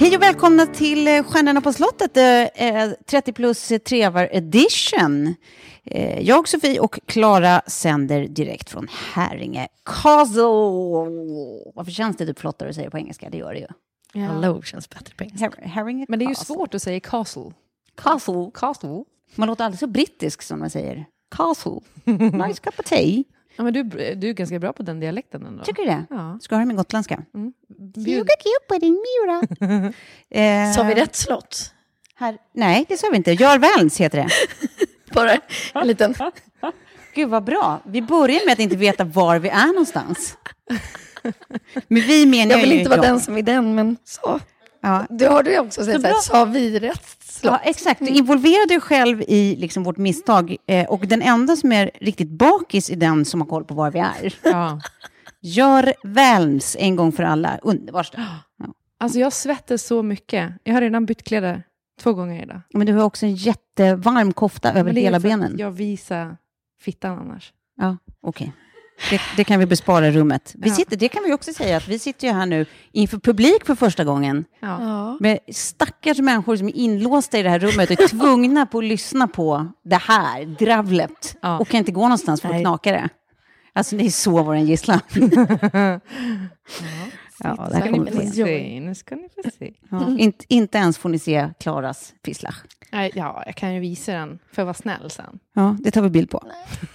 Hej och välkomna till eh, Stjärnorna på slottet, eh, 30 plus trevar edition. Eh, Jag, Sofie och Klara sänder direkt från Häringe Castle. Varför känns det typ flottare att säga på engelska? Det gör det ju. Hello känns bättre på engelska. Här- Häringe Men det är ju Castle. svårt att säga castle. Castle. Castle? Man låter aldrig så brittisk som man säger. Castle. Nice cup of tea. Ja, men du, du är ganska bra på den dialekten ändå. Tycker du det? Ja. Ska jag höra min gotländska? Bjud- på din mura. eh, Sa vi rätt slott? Här, nej, det sa vi inte. Jarl Välns heter det. Bara en liten... Gud vad bra. Vi börjar med att inte veta var vi är någonstans. Men vi menar Jag vill inte vara den som är den, men så. Ja. Det har du också sett, Så här, sa vi rätt slott? Ja, exakt. Du involverade dig själv i liksom, vårt misstag. Eh, och den enda som är riktigt bakis är den som har koll på var vi är. Ja. Gör Välns en gång för alla. Underbart. Ja. Alltså jag svettas så mycket. Jag har redan bytt kläder två gånger idag. Men du har också en jättevarm kofta över hela benen. Jag visar fittan annars. Ja, okej. Det, det kan vi bespara rummet. Vi Ja. sitter, det kan vi också säga, att vi sitter ju här nu inför publik för första gången. Ja. Ja. Med stackars människor som är inlåsta i det här rummet och är tvungna på att lyssna på det här dravlet. Ja. Och kan inte gå någonstans för att knaka det. Alltså ni är så vår gisslan. ja, det här Ska ni kommer få vi se. se. Nu ska ni få se. Ja, inte, inte ens får ni se Klaras fisslach. Nej, Ja, jag kan ju visa den för att vara snäll sen. Ja, det tar vi bild på.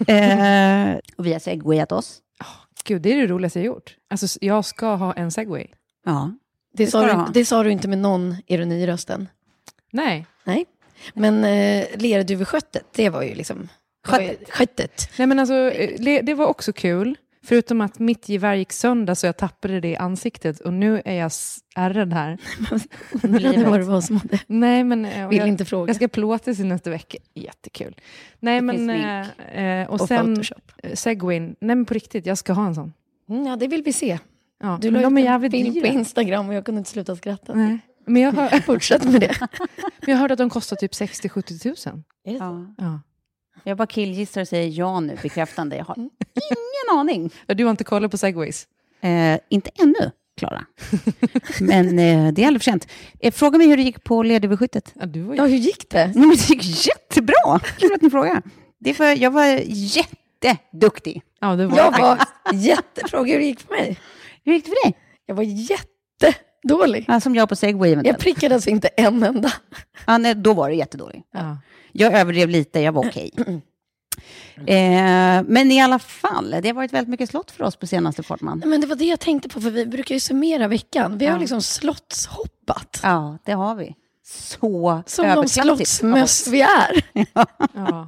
Eh, och vi har segwayat oss. Gud, det är det roligaste jag gjort. Alltså, jag ska ha en segway. Ja. Det, sa ska du, det sa du inte med någon ironi i rösten. Nej. Nej. Men eh, lerduvesköttet, det var ju liksom... Sköttet. Nej, men alltså, eh, det var också kul. Förutom att mitt gevär gick sönder så jag tappade det i ansiktet och nu är jag ärrad här. Undrade vad det var som hade... Nej, men eh, Vill jag, inte fråga. jag ska plåtas i nästa vecka. Jättekul. Nej, Det men... finns eh, eh, och, Och sen Photoshop. segwayn. Nej, men på riktigt, jag ska ha en sån. Mm, ja, det vill vi se. Ja, Du la de ut en film på. Instagram och jag kunde inte sluta skratta. Nej. Men jag har, Fortsätt med det. men jag hörde att de kostar typ 60-70 tusen. Ja. Ja. Jag bara killgissar och säger ja nu, bekräftande. Jag har ingen aning. Ja, Du har inte kollat på segways? Eh, inte ännu, Klara. Men eh, det är aldrig för sent. Eh, fråga mig hur det gick på lerduveskyttet. Ja, du var ju... Ja, hur gick det? Nej, men det gick jättebra. Kul att ni frågar. Det var, jag var jätteduktig. Ja, det var Jag var jättefråga hur det gick för mig. Hur gick det för dig? Jag var jättedålig. Ja, som jag på segway Jag prickade alltså inte en enda. Ja, nej, då var det jättedålig. Ja. Jag överdrev lite, jag var okej. Eh, men i alla fall, det har varit väldigt mycket slott för oss på senaste Fortman. Men det var det jag tänkte på, för vi brukar ju summera veckan. Vi har Ja. liksom slottshoppat. Ja, det har vi. Så Som de slottsmöss vi är. Ja.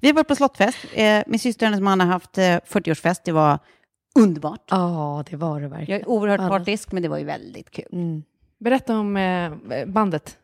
Vi har varit på slottfest. Eh, min syster och hennes man har haft eh, 40-årsfest. Det var underbart. Ja, det var det Jag verkligen. är oerhört Alla. partisk, men det var ju väldigt kul. Mm. Berätta om eh, bandet.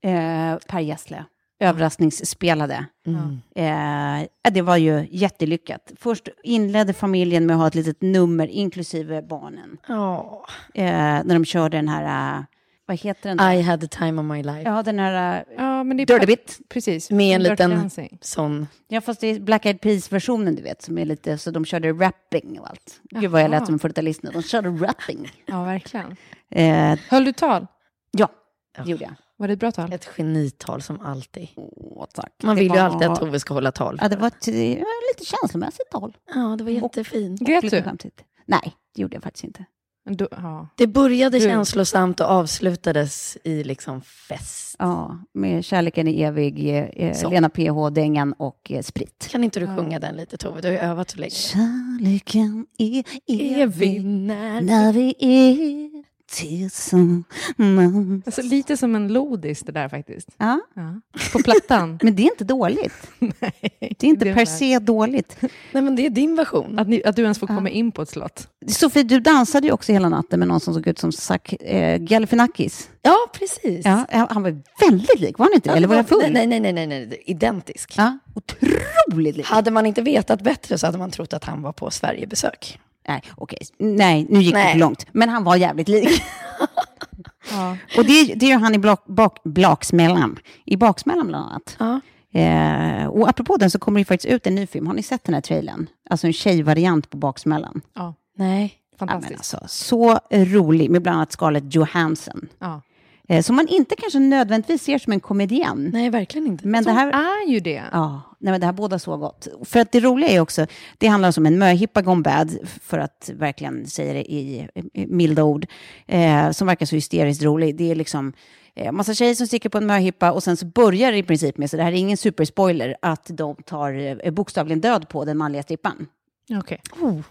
Eh, per Gessle. Överraskningsspelade. Mm. Eh, det var ju jättelyckat. Först inledde familjen med att ha ett litet nummer, inklusive barnen. Ja. Eh, när de körde den här, uh, vad heter den? I had the time of my life. Ja, den här uh, Ja, men det är Dirty Bit. Precis. Med en Dirty liten Dancing. sån. Ja, fast det är Black Eyed Peas-versionen, du vet, som är lite, så de körde rapping och allt. Gud vad jag lät som en 40-talist nu. De körde rapping. Ja, verkligen. Eh, Höll du tal? ja, det gjorde jag. Var det ett bra tal? Ett genital som alltid. Åh, tack. Man Det vill ju var- alltid att Tove ska hålla tal. Ja, det var ett lite känslomässigt tal. Ja, det var jättefint. Grät du? Nej, det gjorde jag faktiskt inte. Du, ja. Det började Du- känslosamt och avslutades i liksom fest. Ja, med Kärleken är evig, eh. Lena PH, Dängan och eh, Sprit. Kan inte du sjunga den lite Tove? Du har ju övat så länge. Kärleken är evig när... när vi är Alltså, lite som en lodis det där faktiskt. Ja, Ja. På plattan. men det är inte dåligt. Nej, Det är inte det per är- se dåligt. Nej men det är din version. Att, ni, att du ens får Ja. komma in på ett slott. Sofie, du dansade ju också hela natten med någon som såg ut som Zak eh, Galifianakis. Ja, precis. Ja, han var väldigt lik, var han inte det? Eller var jag full? Nej, nej, nej, nej, nej. identisk. Ja, otroligt lik. Hade man inte vetat bättre så hade man trott att han var på Sverigebesök. Nej, okej. Nej, nu gick det Nej. för långt. Men han var jävligt lik. Ja. Och det, det gör han i blak, bak, Blaksmällan. I Baksmällan bland annat. Ja. Eh, och apropå den så kommer det faktiskt ut en ny film. Har ni sett den här trailern? Alltså en tjejvariant på Baksmällan. ja. Nej. Ja, Fantastiskt. alltså, så rolig, med bland annat Scarlett Johansson. Ja. Eh, som man inte kanske nödvändigtvis ser som en komedian. Nej, verkligen inte. Men det här... är ju det. Ja, nej, men det här båda så gott. För att det roliga är också, det handlar om en möhippa gone bad, för att verkligen säga det i, milda ord, eh, som verkar så hysteriskt rolig. Det är liksom eh, massa tjejer som sticker på en möhippa och sen så börjar det i princip med, så det här är ingen superspoiler, att de tar eh, bokstavligen död på den manliga strippan. Okej.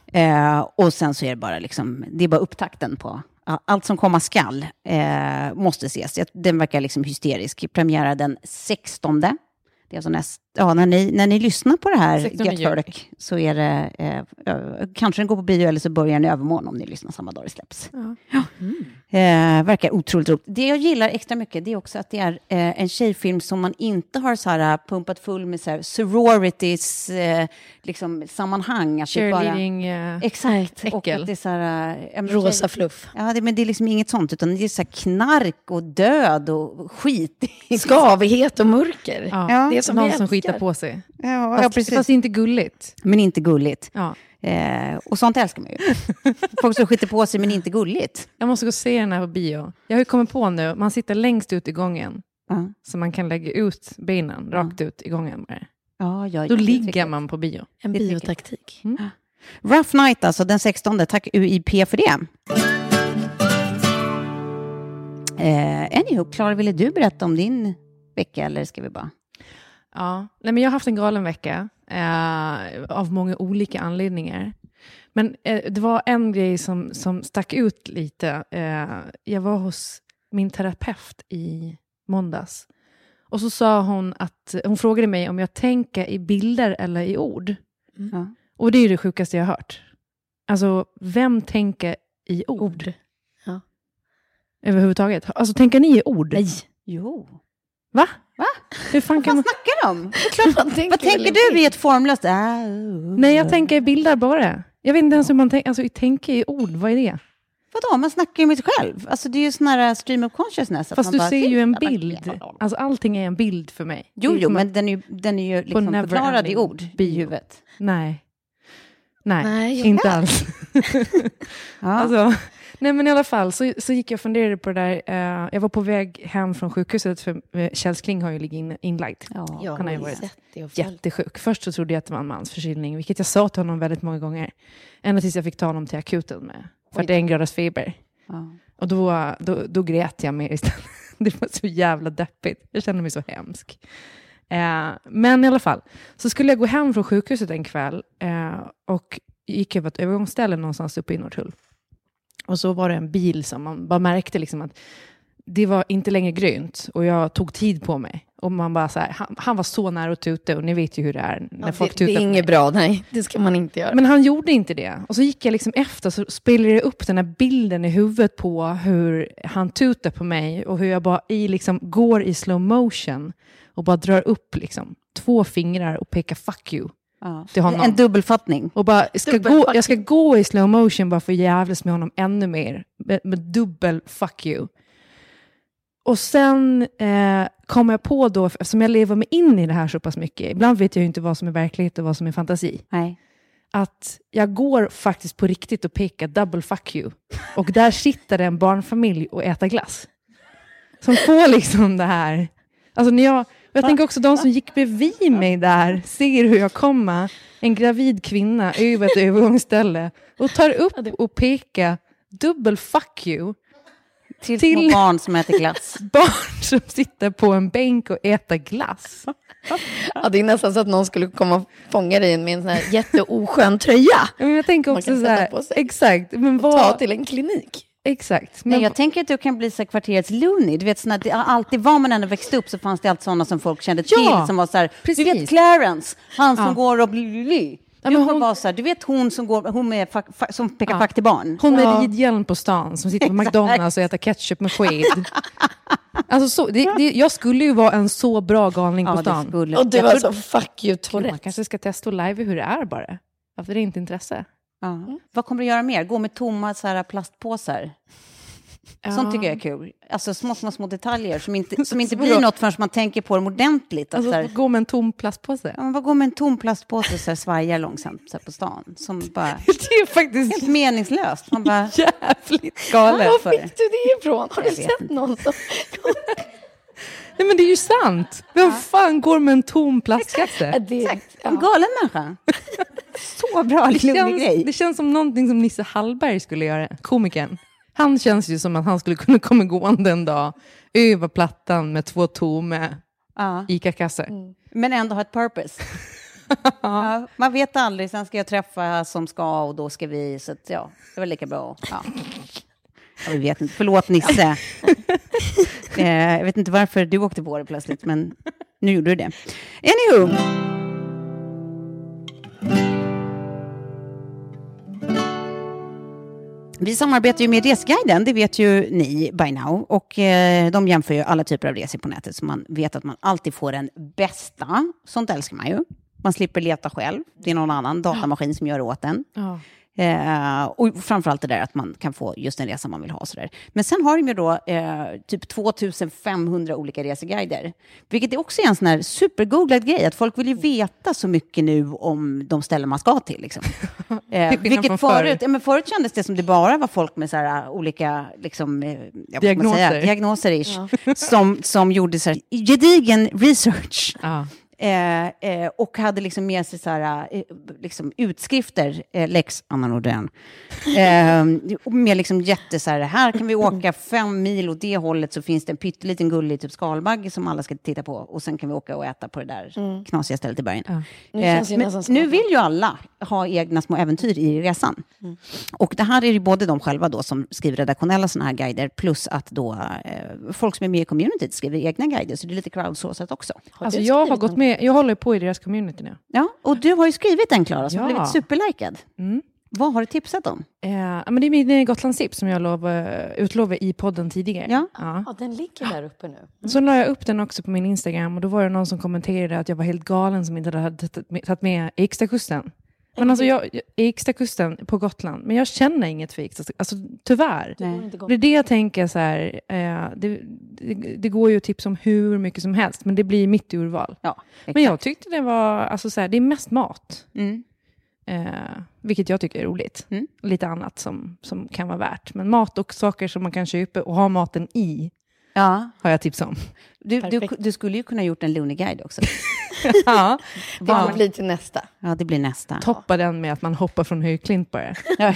Eh, och sen så är det bara liksom, det är bara upptakten på allt som komma skall. Eh, måste ses. Den verkar liksom hysterisk. Premiär den 16. Det är alltså näst, ja, när, ni, när ni lyssnar på det här, 16 Get. Folk, så är det, eh, eh, kanske den går på bio eller så börjar den i övermorgon om ni lyssnar samma dag det släpps. Ja. Eh, verkar otroligt roligt. Det jag gillar extra mycket det är också att det är eh, en tjejfilm som man inte har så här, pumpat full med så här, sororities eh, liksom, sammanhang. Att det bara, Cheerleading. eh, Exakt. Och Äckel. att det är så här, eh, ja, men Rosa fluff. Ja, det, men det är liksom inget sånt, utan det är så här knark och död och skit. Skavighet och mörker. ja. Ja, det är som som skitar på sig. Ja, Fast, ja, precis. fast inte gulligt. Men inte gulligt. Ja. Eh, och sånt älskar man ju. Folk som skiter på sig, men inte gulligt. Jag måste gå och se den här på bio. Jag har ju kommit på nu, man sitter längst ut i gången. Ja, Så man kan lägga ut benen rakt ut i gången. Ja, ja, Då ligger man på bio. En Det tycker jag. biotaktik. Rough Night, alltså den 16. Tack UIP för det. Eh, anywho, Klara, ville du berätta om din vecka eller ska vi bara... Ja, Nej, men jag har haft en galen vecka eh, av många olika anledningar. Men eh, det var en grej som, som stack ut lite. Eh, jag var hos min terapeut i måndags. Och så sa hon att, hon frågade mig om jag tänker i bilder eller i ord. Ja. Och det är ju det sjukaste jag har hört. Alltså, vem tänker i ord? Ord. Överhuvudtaget. Alltså, tänker ni i ord? Nej. Jo. Va? Va? Hur fan kan Vad man... snackar de? Vad tänker, Vad tänker du i ett formlöst... Ah, Nej, jag tänker i bilder bara. Jag vet inte ens hur man tänker. Alltså, tänker i ord, vad är det? Vadå, man snackar ju med sig själv. Alltså det är ju sån här stream of consciousness. Fast du bara ser ju en bild. Alltså allting är en bild för mig. Jo, jo, men den är ju, den är ju liksom förklarad i ord i huvudet. Nej. Nej, Nej, inte alls. Ja. Alltså, nej, men i alla fall så, så gick jag och funderade på det där. Eh, jag var på väg hem från sjukhuset, för uh, Kjell Kling har ju ligget in, inlagd. ja. Jag Han har ju varit. Jättesjuk. Först så trodde jag att det var en mansförkylning, vilket jag sa till honom väldigt många gånger. Ända tills jag fick ta honom till akuten med 41 graders feber. Ja. Och då, då, då grät jag mer istället. Det var så jävla deppigt. Jag kände mig så hemsk. Eh, men i alla fall, så skulle jag gå hem från sjukhuset en kväll eh, och gick över ett övergångsställe någonstans uppe i Norrtull. Och så var det en bil som man bara märkte liksom att det var inte längre grönt och jag tog tid på mig. Och man bara så här, han, han var så nära att tuta och ni vet ju hur det är när Ja, folk det, tutar det är inget bra, nej. Det ska man inte göra. Men han gjorde inte det. Och så gick jag liksom efter så spelade jag upp den här bilden i huvudet på hur han tutar på mig och hur jag bara i, liksom, går i slow motion och bara drar upp liksom, två fingrar och pekar fuck you. Ja. till honom. En dubbelfattning. Och bara, ska gå, jag ska gå i slow motion bara för att jävlas med honom ännu mer. Med, med dubbel fuck you. Och sen eh, kom jag på då, eftersom jag lever mig in i det här så pass mycket, ibland vet jag ju inte vad som är verklighet och vad som är fantasi, Nej. att jag går faktiskt på riktigt och pekar double fuck you. Och där sitter en barnfamilj och äter glass. Som får liksom det här. Alltså när jag, jag tänker också de som gick bredvid mig där ser hur jag kommer, en gravid kvinna över ett övergångsställe och tar upp och pekar dubbel fuck you. Till, Till- små barn som äter glass. Barn som sitter på en bänk och äter glass. Ja, det är nästan så att någon skulle komma och fånga dig med en sån här jätteoskön tröja. Ja, Men jag tänker Man också kan så här, på sig. exakt, men Ta vad, till en klinik. Exakt. Men, Nej, jag tänker att du kan bli så kvarterets Looney. Du vet, såna, det, alltid var man än växte upp så fanns det alltid sådana som folk kände till. Ja, som var så här, du precis. vet Clarence, han som Ja. går och blir Ja, du, men hon- vara så här, du vet hon som, går, hon med fack, fack, som pekar Ja. fack till barn. Hon med Ja. ridhjälm på stan som sitter på McDonalds och äter ketchup med sked. Alltså så, det, det, jag skulle ju vara en så bra galning på Ja, det stan. Och du var så fuck you Man kanske ska testa att live hur det är bara. Varför det är inte intresse. Ja. Vad kommer du göra mer? Gå med tomma så här, plastpåsar? Sånt tycker jag är kul. Alltså små, små, små detaljer som inte, som inte blir något förrän man tänker på dem ordentligt. Att, Alltså, så här, gå med en tom plastpåse. ja, vad går med en tom plastpåse och så här, svajar långsamt så här, på stan? Som bara, Det är faktiskt helt meningslöst. Man bara, jävligt galet. Var fick du det ifrån? Har du sett någon som... Nej men det är ju sant. Vem fan går med en tom plastkasse? Ja, det, en ja. galen människa. Så bra Det klurig känns, grej. det känns som någonting som Nisse Hallberg skulle göra, komikern. Han känns ju som att han skulle kunna komma gående en dag över plattan med två tomma Ja. ICA-kassar. Men ändå ha ett purpose. ja, man vet aldrig, sen ska jag träffa som ska och då ska vi, så att, ja, det var lika bra. Ja. Ja, vi vet inte, förlåt Nisse. eh, jag vet inte varför du åkte på det plötsligt, men nu gjorde du det. Anywho. Vi samarbetar ju med Resguiden, det vet ju ni by now. Och eh, de jämför ju alla typer av resor på nätet, så man vet att man alltid får den bästa. Sånt älskar man ju. Man slipper leta själv. Det är någon annan datamaskin som gör det åt en. Ja. Eh, och framförallt det där att man kan få just den resa man vill ha. Sådär. Men sen har de ju då eh, typ 2500 olika reseguider. Vilket är också en sån här supergooglad grej, att folk vill ju veta så mycket nu om de ställen man ska till. Liksom. Eh, vilket förut, ja, men förut kändes det som det bara var folk med så här, olika liksom, eh, ja, Diagnoser. Säga, diagnoser ish, som, som gjorde så här, gedigen research. Ja. Eh, eh, och hade liksom med sig så här, eh, liksom utskrifter, eh, Lex Anna Nordén. Eh, med liksom jätte så här, här kan vi åka fem mil åt det hållet så finns det en pytteliten gullig typ skalbagge som alla ska titta på. Och sen kan vi åka och äta på det där knasiga stället i bergen. Nu som nu man- vill ju alla ha egna små äventyr i resan. Och det här är ju både de själva då som skriver redaktionella sådana här guider, plus att då folk som är med i communityt skriver egna guider, så det är lite crowdsourcat också. Har Alltså jag har gått någon? Med, jag håller på i deras community nu. Ja, och du har ju skrivit en, Klara, som har Ja. blivit superlikad. Mm. Vad har du tipsat om? Eh, ja, men det är min eh, Gotlandstips som jag lov, eh, utlovade i podden tidigare. Ja. Ja. Ja, den ligger där uppe nu. Så la jag upp den också på min Instagram och då var det någon som kommenterade att jag var helt galen som inte hade tagit med- tagit med Ekstakusten. Men alltså jag, jag- Ekstakusten på Gotland, men jag känner inget för Ekstakusten, alltså tyvärr. Nej. Det är det jag tänker så här, eh, det, det, det går ju att tipsa om hur mycket som helst, men det blir mitt urval. Ja, Men jag tyckte det var, alltså så här, det är mest mat. Mm. Eh, vilket jag tycker är roligt. Mm. Lite annat som, som kan vara värt. Men mat och saker som man kan köpa och ha maten i Ja, har jag tips om. du, du, du skulle ju kunna gjort en Looney-guide också. ja. Det får bli till nästa. Ja, det blir nästa. Toppa den med att man hoppar från högklint bara. Ja.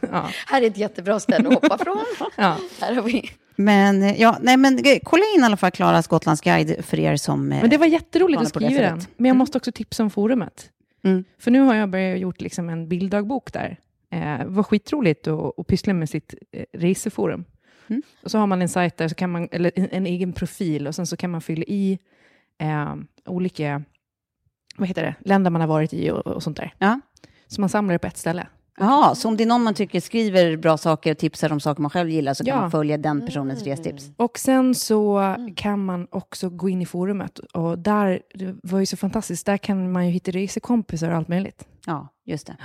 Ja. Här är ett jättebra ställe att hoppa från. Ja. Här har vi... Men, eh, ja, nej, men eh, kolla in i alla fall Klaras Gotlandsguide för er som... eh, Men det var jätteroligt att skriva den. Men jag Mm. måste också tipsa om forumet. Mm. För nu har jag börjat gjort liksom en bilddagbok där. Eh, det var skitroligt att, att pyssla med sitt eh, reseforum. Mm. Och så har man en sajt där, så kan man, eller en, en egen profil, och sen så kan man fylla i eh, olika vad heter det, länder man har varit i och, och sånt där. Ja. Så man samlar det på ett ställe. Jaha, så om det är någon man tycker skriver bra saker och tipsar om saker man själv gillar så kan Ja. man följa den personens restips? Och sen så kan man också gå in i forumet. Och där, det var ju så fantastiskt, där kan man ju hitta resekompisar och allt möjligt. Ja, just det.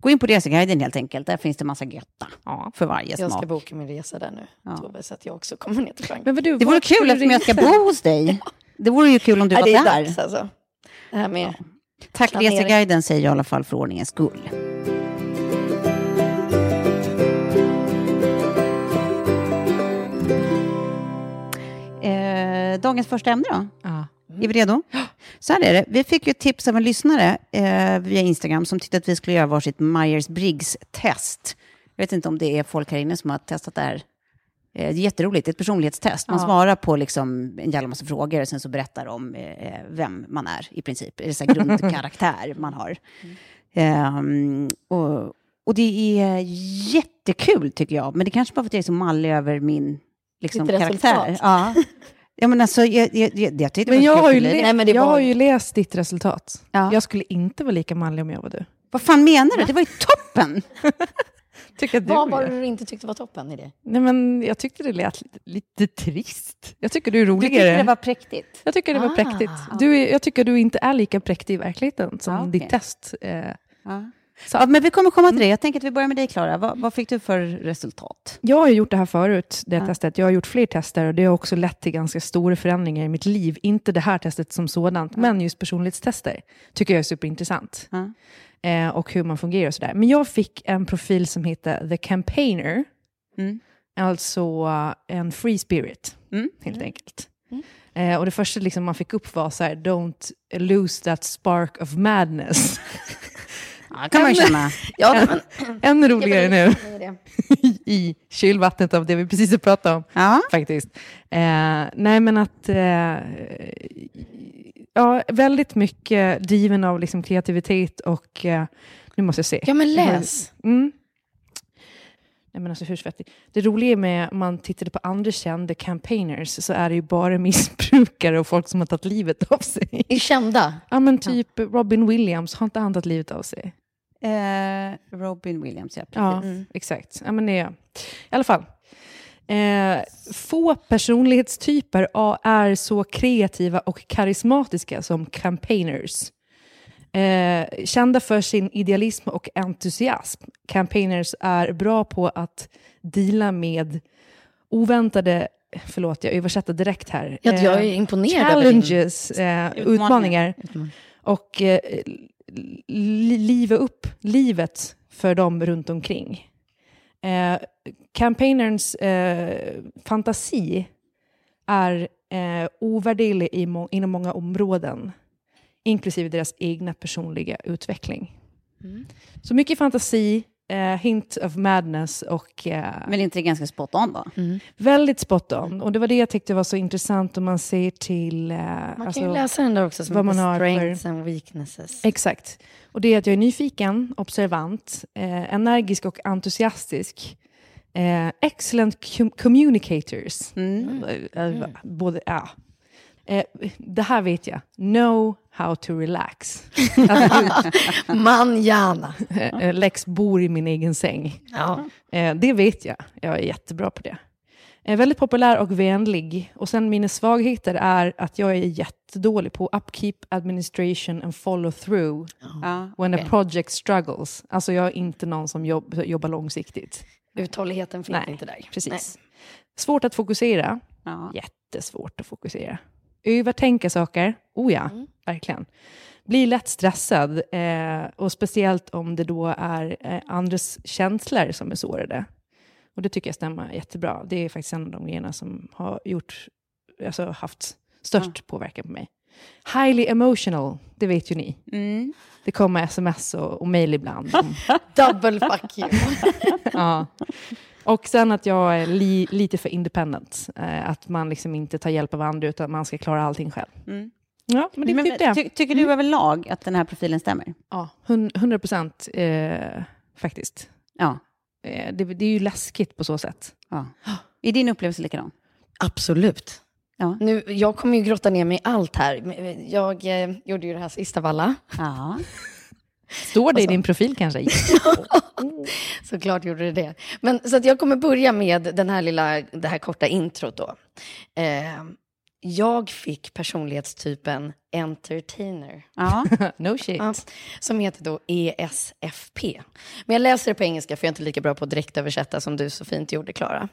Gå in på Reseguiden helt enkelt. Där finns det massa götta Ja. för varje Jag ska smak. boka min resa där nu, Ja. Tove, så att jag också kommer ner till Frankrike. Men vad du, Det vore kul eftersom jag ska bo hos dig. Det vore ju kul om du Nej, var det är där. dags alltså. Det här med... Tack Planering. Reseguiden säger jag i alla fall för ordningens skull. Eh, dagens första ämne då? Ja. Är vi redo? Så här är det. Vi fick ju tips av en lyssnare eh, via Instagram som tyckte att vi skulle göra varsitt Myers-Briggs-test. Jag vet inte om det är folk här inne som har testat det här. Eh, jätteroligt, det är ett personlighetstest. Man Ja. svarar på liksom en jävla massa frågor och sen så berättar om eh, vem man är i princip. Det är så här grundkaraktär man har. Ehm, och, och det är jättekul tycker jag, men det kanske bara för att jag är så mallig över min liksom, karaktär. Ja. ja, men alltså, jag, jag, jag, jag tyckte det Men jag har, ju le- Nej, men det jag var- har ju läst ditt resultat. Ja. Jag skulle inte vara lika manlig om jag var du. Vad fan menar du? Det var ju toppen! Tycker du Vad var det du inte tyckte var toppen i det? Nej, men jag tyckte det lät lite, lite trist. Jag tycker du är Du roligare. tyckte det var präktigt. Jag tycker det var Ah. präktigt. Du är, jag tycker du inte är lika präktig i verkligheten som Ja, okej. ditt test. Eh, Ja. Så- Ja, men vi kommer komma till det. Jag tänker att vi börjar med dig, Klara. Vad, vad fick du för resultat? Jag har gjort det här förut, det Ja. testet. Jag har gjort fler tester och det har också lett till ganska stora förändringar i mitt liv. Inte det här testet som sådant, men just personlighetstester tycker jag är superintressant. Ja. Eh, och hur man fungerar och sådär. Men jag fick en profil som heter The Campaigner, Mm. alltså eh, en free spirit, Mm. helt enkelt. Eh, och det första liksom man fick upp var så här, don't lose that spark of madness. Ja, kan man ju känna. Ja, men... Ännu roligare nu i kylvattnet av det vi precis har pratat om. Ja. faktiskt. Eh, nej, men att... Eh, ja, väldigt mycket driven av liksom, kreativitet och... Eh, nu måste jag se. Ja, men läs. Mm. Men alltså, hur svettig. Det roliga med om man tittade på andra kända campaigners så är det ju bara missbrukare och folk som har tagit livet av sig. Är kända. Ja, men typ Robin Williams, har inte han tagit livet av sig? Eh, Robin Williams, ja. Precis. Ja, exakt. Ja, men det är, I alla fall. Eh, få personlighetstyper a- är så kreativa och karismatiska som campaigners. Eh, kända för sin idealism och entusiasm. Campaigners är bra på att deala med oväntade, förlåt jag översätter direkt här, Ja, jag är Eh, imponerad challenges, eh, Utmaningar. utmaningar och eh, li- liva upp livet för dem runt omkring. Eh, campaignerns eh, fantasi är eh, ovärderlig i må- inom många områden, inklusive deras egna personliga utveckling. Så mycket fantasi, eh, hint of madness och eh, Men är inte det ganska spot on då? väldigt spot on. Och det var det jag tyckte var så intressant om man ser till... Eh, Man alltså- kan ju läsa den där också som vad man har för- Strengths and Weaknesses. Exakt. Och det är att jag är nyfiken, observant, eh, energisk och entusiastisk. Eh, excellent com- communicators. Mm. Eh, eh, Både, ja. Eh, det här vet jag. Know how to relax. Manjana. Eh, Lex bor i min egen säng. Ja. Eh, det vet jag. Jag är jättebra på det. Eh, väldigt populär och vänlig. Och sen mina svagheter är att jag är jättedålig på upkeep, administration and follow through Ja. when Okej. a project struggles. Alltså jag är inte någon som jobb, jobbar långsiktigt. Uthålligheten finns Nej, inte där. Precis. Svårt att fokusera. Ja. Jättesvårt att fokusera. Övertänka saker. Oh ja, verkligen. Blir lätt stressad. Eh, och speciellt om det då är eh, andras känslor som är sårade. Och det tycker jag stämmer jättebra. Det är faktiskt en av de grejerna som har gjort, alltså haft störst påverkan på mig. Highly emotional, det vet ju ni. Mm. Det kommer sms och, och mejl ibland. om- Double fuck you. ja. Och sen att jag är li, lite för independent. Eh, att man liksom inte tar hjälp av andra utan man ska klara allting själv. Mm. Ja, men det är Men, typ det. ty, tycker du överlag att den här profilen stämmer? Ja, hun- 100 procent eh, faktiskt. Ja. Eh, det, det är ju läskigt på så sätt. Ja. Är din upplevelse likadan? Absolut. Ja. Nu, jag kommer ju grotta ner mig i allt här. Jag eh, gjorde ju det här sista av alla. Ja. Står det i din profil kanske? Såklart gjorde det det. Men, så jag kommer börja med den här lilla, det här korta introt då. Eh, jag fick personlighetstypen entertainer. ja. no shit. Ja, som heter då ESFP. Men jag läser det på engelska för jag är inte lika bra på att direktöversätta som du så fint gjorde, Klara.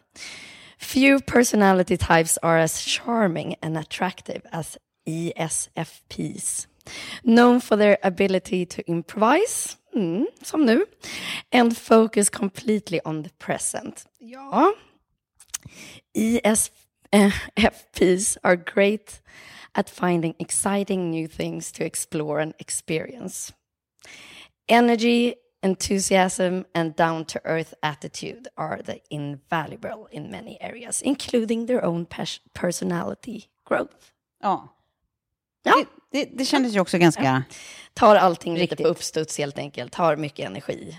Few personality types are as charming and attractive as ESFPs. Known for their ability to improvise, mm, som nu, and focus completely on the present. Ja, ESFPs are great at finding exciting new things to explore and experience. Energy, enthusiasm, and down to earth attitude are the invaluable in many areas, including their own personality growth. ja. Ja. Det, det, kändes ju också ganska... Tar allting lite Riktigt. på uppstuds helt enkelt, har mycket energi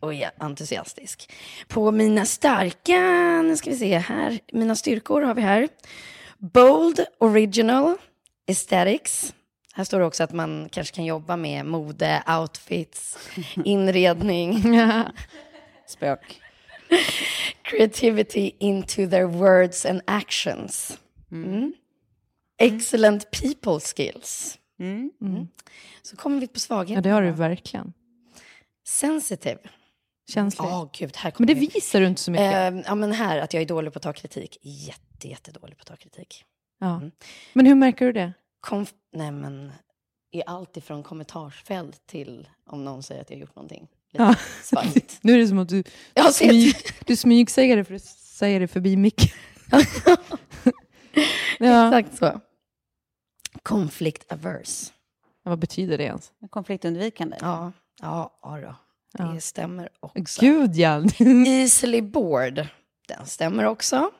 och är entusiastisk. På mina starka, nu ska vi se här, mina styrkor har vi här. Bold, original, aesthetics. Här står det också att man kanske kan jobba med mode, outfits, inredning, Spök. creativity into their words and actions. Mm. Excellent people skills. Mm. Så kommer vi på Ja, svagheten. det har du verkligen. Sensitive. Känsligt. Ja, gud, här Men det vi. visar du inte så mycket. Eh, ja, men här, att jag är dålig på att ta kritik. Jätte, jättedålig på att ta kritik. ja. Men hur märker du det? Konf- Nej, men i allt ifrån kommentarsfält till om någon säger att jag har gjort någonting. Lite Ja. Nu är det som att du, Jag smyg, du smygsäger det för att säga det förbi micken. ja. Exakt så. Conflict averse. Vad betyder det ens? Konfliktundvikande. Ja, ja, ja då. Det Ja. stämmer också. Gud, ja. Easily bored. Den stämmer också.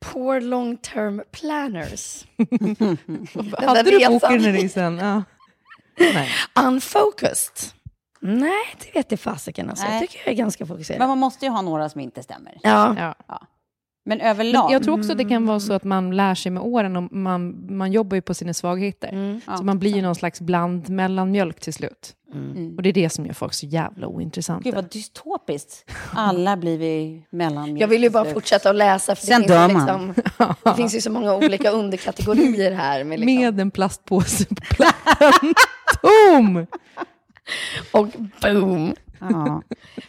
Poor long term planners. Hade du resan. boken i sen? Ja. Nej. Unfocused. Nej, det vet jag fasiken. Alltså. Jag tycker jag är ganska fokuserad. Men man måste ju ha några som inte stämmer. Ja, Ja. Men överlag... Men jag tror också att det kan vara så att man lär sig med åren och man, man jobbar ju på sina svagheter. Mm. Så man blir ju någon slags bland mellanmjölk till slut. Mm. Och det är det som gör folk så jävla ointressanta. Gud vad dystopiskt. Alla blir vi mellan... jag vill ju bara fortsätta att läsa. För Sen det, finns dör ju man. liksom, det finns ju så många olika underkategorier här. Med liksom, Med en plastpåse på plattan. Tom! Och boom! Ja.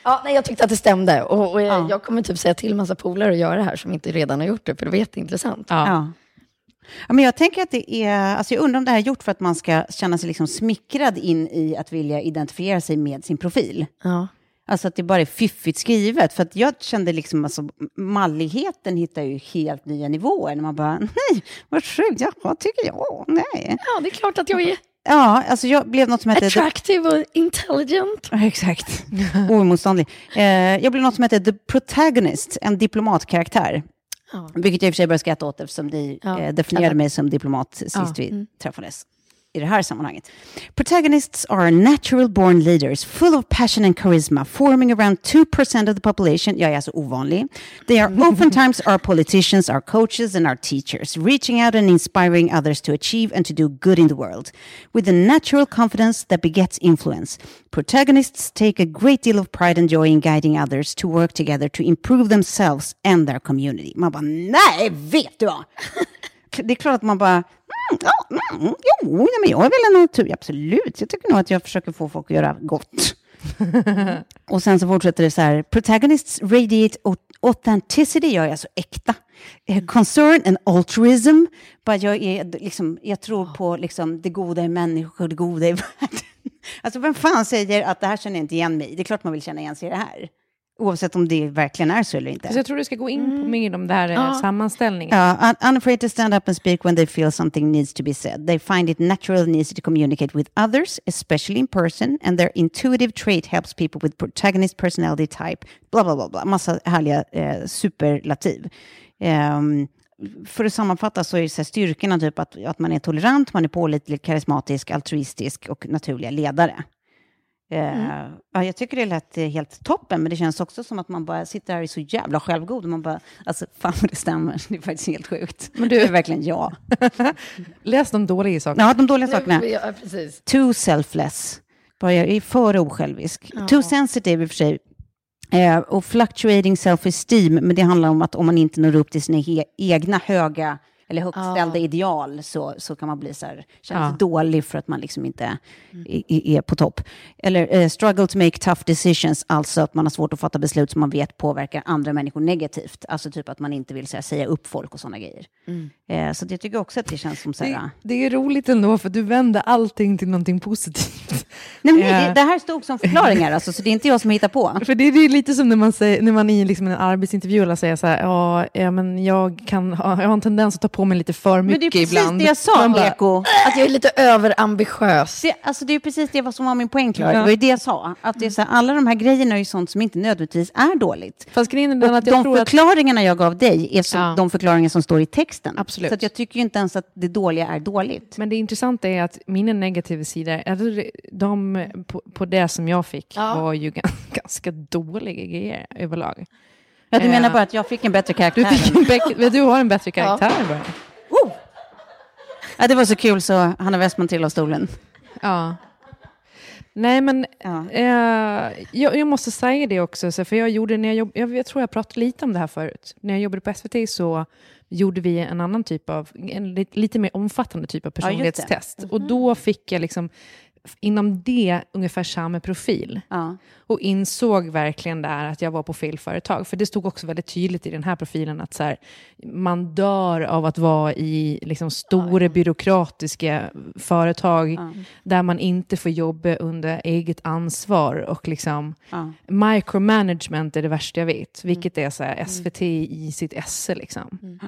Ja, nej, jag tyckte att det stämde. Och, och Ja. jag kommer typ säga till massa polare att göra det här som inte redan har gjort det, för det är jätteintressant. Ja. Ja. Ja, men jag tänker att det är, alltså jag undrar om det här är gjort för att man ska känna sig liksom smickrad in i att vilja identifiera sig med sin profil. Ja. Alltså att det bara är fiffigt skrivet. För att jag kände liksom, alltså malligheten hittar ju helt nya nivåer. När man bara, nej, vad sjukt, jaha, tycker jag, nej. ja, det är klart att jag är Ja, alltså jag blev något som hette... attractive och intelligent. Exakt. Oemotståndlig. Eh, jag blev något som heter The Protagonist, en diplomatkaraktär. Ja. Vilket jag i och för sig började skratta åt eftersom de Ja. eh, definierade mig som diplomat sist Ja. vi träffades i det här sammanhanget. Protagonists are natural born leaders, full of passion and charisma, forming around 2% of the population. Jag är alltså ovanlig. They are oftentimes our politicians, our coaches and our teachers, reaching out and inspiring others to achieve and to do good in the world. With a natural confidence that begets influence, protagonists take a great deal of pride and joy in guiding others to work together to improve themselves and their community. Man bara, nej, vet du vad? det är klart att man bara, ja, mm, jo, nej, men jag är väl en natur, absolut. Jag tycker nog att jag försöker få folk att göra gott. och sen så fortsätter det så här, protagonists radiate au- authenticity, jag är alltså äkta. Eh, Concern and altruism, bara jag, är, liksom, jag tror på liksom, det goda i människor, det goda i världen. Alltså vem fan säger att det här känner jag inte igen mig? Det är klart man vill känna igen sig i det här. Oavsett om det verkligen är så eller inte. Så jag tror du ska gå in på mer de där eh, sammanställningarna. Ja, un- unafraid to stand up and speak when they feel something needs to be said. They find it natural and easy to communicate with others, especially in person, and their intuitive trait helps people with protagonist personality type. Bla, bla, bla, bla. Massa härliga eh, superlativ. Ehm, för att sammanfatta så är det så styrkorna typ att, att man är tolerant, man är pålitlig, karismatisk, altruistisk och naturliga ledare. Eh, ja, jag tycker det lät eh, helt toppen, men det känns också som att man bara sitter här och är så jävla självgod. Och man bara, alltså fan vad det stämmer. Det är faktiskt helt sjukt. Men du- Det är verkligen jag. Läs de dåliga sakerna. Ja, de dåliga sakerna. Ja, precis. Too selfless. Bara jag är för osjälvisk. Too sensitive i och för sig. Eh, och fluctuating self-esteem, men det handlar om att om man inte når upp till sina egna höga eller högt ställda ideal så, så kan man bli så här, känna sig Ja. dålig för att man liksom inte är, är på topp. Eller eh, struggle to make tough decisions, alltså att man har svårt att fatta beslut som man vet påverkar andra människor negativt. Alltså typ att man inte vill så här, säga upp folk och sådana grejer. Eh, så jag tycker också att det känns som så här, Det, det är roligt ändå, för du vänder allting till någonting positivt. Nej, men nej, Eh. det, det här stod som förklaringar, alltså, så det är inte jag som hittar på. För det, det är lite som när man, säger, när man i liksom en arbetsintervju säger så här, ja, ja, men jag, kan ha, jag har en tendens att ta på mig lite för Men det är mycket precis ibland. det jag sa, Man bara, Eko. Att jag är lite överambitiös. Det, alltså, det är precis det som var min poäng, Klara. Ja. Det var ju det jag sa. Att det är så här, alla de här grejerna är ju sånt som inte nödvändigtvis är dåligt. Fast grejen är att jag de tror att... förklaringarna jag gav dig är som Ja. de förklaringar som står i texten. Absolut. Så att jag tycker ju inte ens att det dåliga är dåligt. Men det intressanta är att mina negativa sidor, eller de på, på det som jag fick, Ja. var ju gan- ganska dåliga grejer överlag. Ja, du Eh, menar bara att jag fick en bättre Du, karaktär. fick en bäck- du har en bättre karaktär bara. Ja, det var så kul så Hanna Westman trillade av stolen. Ja. Nej, men Ja. eh, jag, jag måste säga det också, så för jag, gjorde, när jag, jobb, jag, jag tror jag pratade lite om det här förut. När jag jobbade på SVT så gjorde vi en annan typ av, en lite, lite mer omfattande typ av personlighetstest. Och då fick jag liksom inom det ungefär samma profil. Ja. Och insåg verkligen där att jag var på fel företag. För det stod också väldigt tydligt i den här profilen att så här, man dör av att vara i liksom, stora byråkratiska företag där man inte får jobba under eget ansvar. Och liksom, Ja. micromanagement är det värsta jag vet, vilket är så här, SVT i sitt esse. Liksom.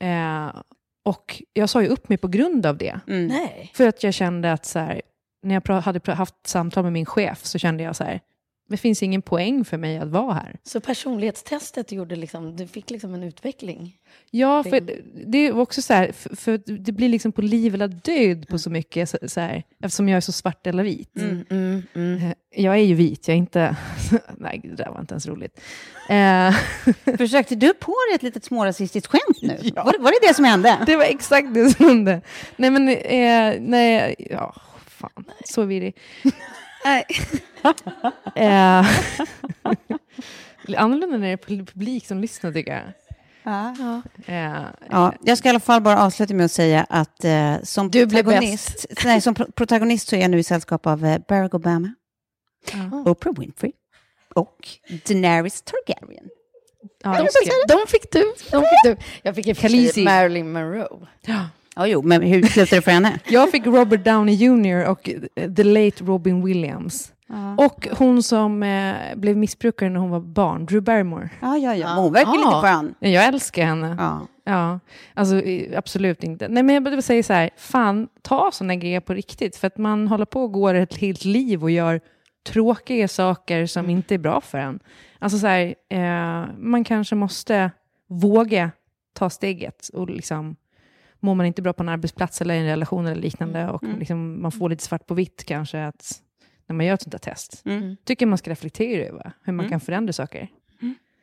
Eh, och jag sa ju upp mig på grund av det. Mm. Nej. För att jag kände att så här, när jag hade haft samtal med min chef så kände jag så här, det finns ingen poäng för mig att vara här. Så personlighetstestet gjorde liksom, du fick liksom en utveckling? Ja, för det- är också så här, för, för det blir liksom på liv eller död på så mycket, så, så här, eftersom jag är så svart eller vit. Mm, mm. Eh, Jag är ju vit, jag är inte... Nej, det där var inte ens roligt. Eh, Försökte du på dig ett litet smårasistiskt skämt nu? Var, det, var det det som hände? det var exakt det som hände. Nej, men... Eh, nej, ja, fan. Så virrig. Nej. Eh, annorlunda när det är pub- publik som lyssnar, tycker jag. Ja. Eh, Ja, jag ska i alla fall bara avsluta med att säga att eh, som, Du protagonist, nej, som pro- protagonist så är jag nu i sällskap av eh, Barack Obama, Oprah Winfrey och Daenerys Targaryen. ja, De fick, de fick du. De fick du. Jag fick i. Marilyn Monroe. ja. Ja, jo, men hur slutade det för henne? Jag fick Robert Downey Jr och eh, the late Robin Williams. Och hon som eh, blev missbrukare när hon var barn, Drew Barrymore. Ja, ja, ja. Hon verkar lite Ah. skön. Ja, Jag älskar henne. Ja. Ja, alltså absolut inte. Nej, men jag säga så här, fan, ta sådana grejer på riktigt. För att man håller på och går ett helt liv och gör tråkiga saker som inte är bra för en. Alltså så här, eh, man kanske måste våga ta steget och liksom mår man inte bra på en arbetsplats eller i en relation eller liknande och liksom, man får lite svart på vitt kanske att när man gör ett sånt där test. Mm. Tycker man ska reflektera över hur man kan förändra saker.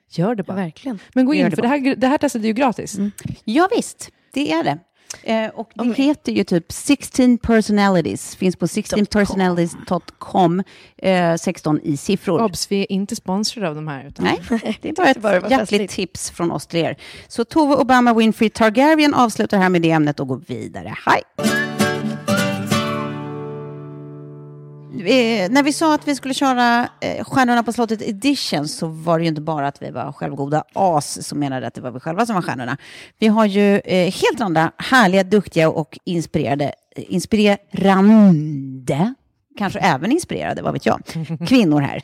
Gör det bara. Verkligen. Men gå in, det för det här, det här testet är ju gratis. ja, visst. Det är det. Eh, och det heter ju typ 16 personalities. Finns på 16personalities.com. Eh, 16 i siffror. Obs, vi är inte sponsrade av de här. Utan Nej, det är bara bara ett hjärtligt festligt. tips från oss till er. Så Tove Obama Winfrey Targaryen avslutar här med det ämnet och går vidare. Hej! Eh, när vi sa att vi skulle köra eh, Stjärnorna på slottet edition så var det ju inte bara att vi var självgoda as som menade att det var vi själva som var stjärnorna. Vi har ju eh, helt andra härliga, duktiga och inspirerade, eh, inspirerande kanske även inspirerade, vad vet jag, kvinnor här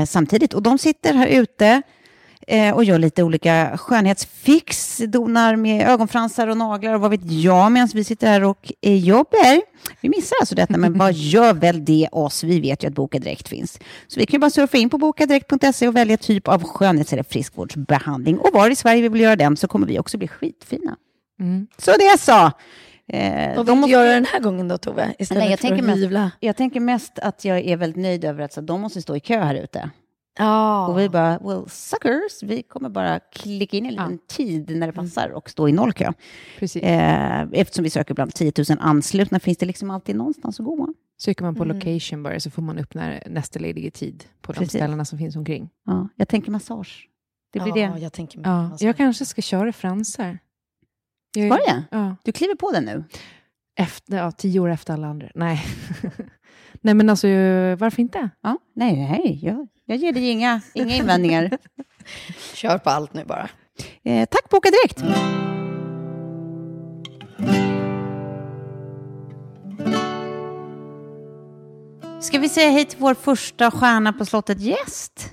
eh, samtidigt. Och de sitter här ute eh, och gör lite olika skönhetsfix, donar med ögonfransar och naglar och vad vet jag, medan vi sitter här och eh, jobbar. Vi missar alltså detta, men vad gör väl det oss? Vi vet ju att Boka Direkt finns. Så vi kan ju bara surfa in på bokadirekt.se och välja typ av skönhets eller friskvårdsbehandling. Och var i Sverige vi vill göra den så kommer vi också bli skitfina. Så det så. Eh, Vad de vill du måste- göra den här gången då, Tove? Istället Nej, jag, för tänker att mest, hyvla? jag tänker mest att jag är väldigt nöjd över att så, de måste stå i kö här ute. Ja. Och vi bara, well, suckers, vi kommer bara klicka in en liten tid när det passar och stå i nollkö. Precis. Eh, eftersom vi söker bland 10 000 anslutna finns det liksom alltid någonstans att gå. Söker man på location bara så får man upp när nästa lediga tid på de Precis. ställena som finns omkring. Ja, jag tänker massage. Det blir ja, det. jag tänker Ja, jag kanske ska köra fransar. Jag, Ska det? Ja. Du kliver på den nu? Efter, ja, tio år efter alla andra. Nej. Nej, men alltså varför inte? Ja, nej, nej jag, jag ger dig inga, inga invändningar. Kör på allt nu bara. Eh, tack, boka direkt. Ska vi säga hej till vår första stjärna på slottet gäst?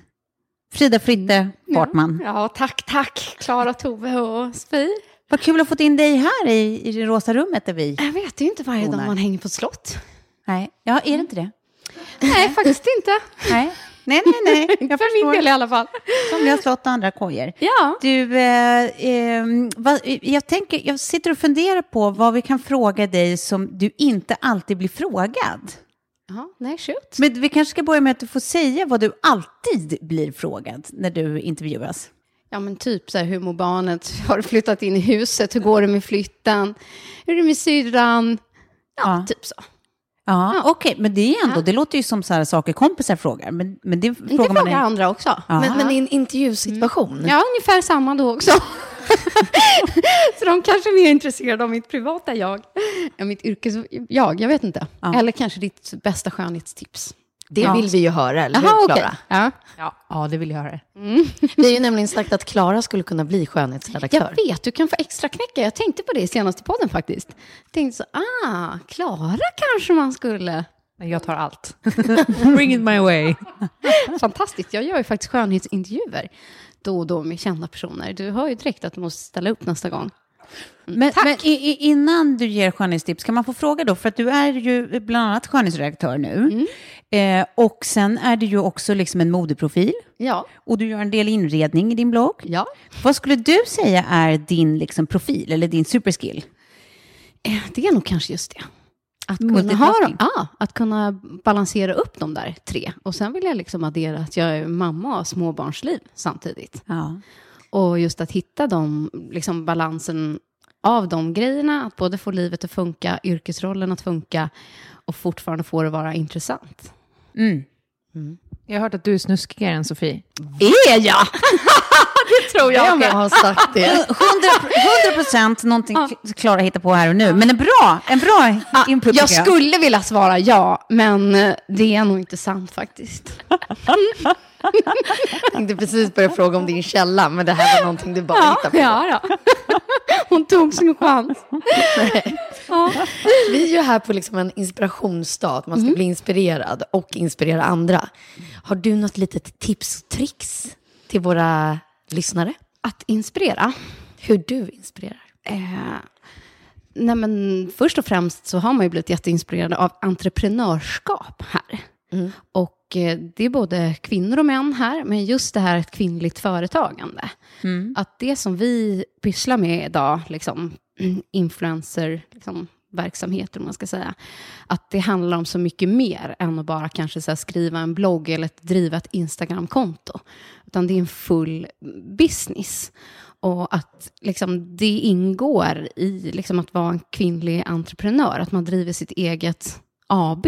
Frida Fritte Bartman. Ja, tack, tack, Klara, Tove och Sofie. Vad kul att ha fått in dig här i, i det rosa rummet där vi... Jag vet ju inte varje dag är. man hänger på slott. Nej, ja, är det inte det? Nej, faktiskt inte. Nej, nej, nej. nej. Jag För min del i alla fall. Somliga slott och andra kojor. Ja. Du, eh, eh, vad, jag, tänker, jag sitter och funderar på vad vi kan fråga dig som du inte alltid blir frågad. ja, nej, shoot. Men vi kanske ska börja med att du får säga vad du alltid blir frågad när du intervjuas. Ja, men typ så här, hur mår barnet? Har du flyttat in i huset? Hur går det med flytten? Hur är det med syrran? Ja, Ja. typ så. Ja, Ja. okej, men det är ändå, Ja. det låter ju som så här saker kompisar frågar. Men, men det Det frågar frågar man... andra också. Ja. Men, men i en intervjusituation? Ja, ungefär samma då också. så de kanske är mer intresserade av mitt privata jag än mitt yrkes-jag. Jag vet inte. Ja. Eller kanske ditt bästa skönhetstips. Det Ja. vill vi ju höra, eller hur Jaha, okej. Klara? Ja. Ja, ja det vill jag höra. Vi har ju nämligen sagt att Klara skulle kunna bli Jag skönhetsredaktör. vet, du kan få extra knäcka. Jag tänkte på det i senaste podden faktiskt. Jag tänkte så, ah, Klara kanske man skulle. Men Jag tar allt. Bring it my way. Fantastiskt, jag gör ju faktiskt skönhetsintervjuer då och då med kända personer. Du hör ju direkt att du måste ställa upp nästa gång. Men, men i, i, innan du ger skönhetstips, kan man få fråga då? För att du är ju bland annat skönhetsredaktör nu. Eh, och sen är du ju också liksom en modeprofil. Ja, Och du gör en del inredning i din blogg. ja. Vad skulle du säga är din liksom, profil eller din superskill? Eh, Det är nog kanske just det. Att kunna, ha, ja, att kunna balansera upp de där tre. Och sen vill jag liksom addera att jag är mamma har småbarnsliv samtidigt. Ja. Och just att hitta de, liksom balansen av de grejerna, att både få livet att funka, yrkesrollen att funka och fortfarande få det vara intressant. Mm. Jag har hört att du är snuskigare än Sofie. Är jag? det tror Vem har sagt det? 100 procent någonting Klara hittar på här och nu. Men en bra, en bra input Jag tycker skulle vilja svara ja, men eh, det är nog inte sant faktiskt. Jag tänkte precis börja fråga om din källa, men det här var någonting du bara hittade på. ja då. Hon tog sin chans. Ja. Vi är ju här på liksom en inspirationsdag, att man ska bli inspirerad och inspirera andra. Har du något litet tips och tricks till våra lyssnare? Att inspirera. Hur du inspirerar? Eh, nej men först och främst så har man ju blivit jätteinspirerad av entreprenörskap här. Och eh, det är både kvinnor och män här, men just det här ett kvinnligt företagande. Att det som vi pysslar med idag, liksom, mm, influencer, liksom, verksamheter om man ska säga, att det handlar om så mycket mer än att bara kanske så skriva en blogg eller att driva ett Instagramkonto. Utan det är en full business. Och att liksom, det ingår i liksom, att vara en kvinnlig entreprenör, att man driver sitt eget AB.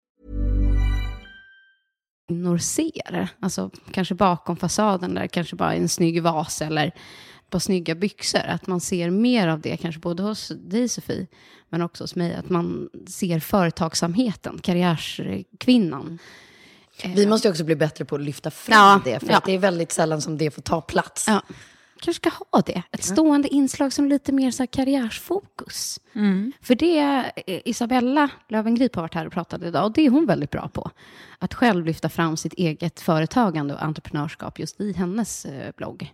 Kvinnor ser. Alltså kanske bakom fasaden där kanske bara en snygg vas eller par snygga byxor. Att man ser mer av det, kanske både hos dig Sofie, men också hos mig. Att man ser företagsamheten, karriärskvinnan. Vi måste också bli bättre på att lyfta fram Ja, det, för ja. att det är väldigt sällan som det får ta plats. Ja, kanske ska ha det. Ett stående inslag som lite mer så här karriärsfokus. För det, eh, Isabella Löwengrip har varit här och pratat idag och det är hon väldigt bra på. Att själv lyfta fram sitt eget företagande och entreprenörskap just i hennes eh, blogg.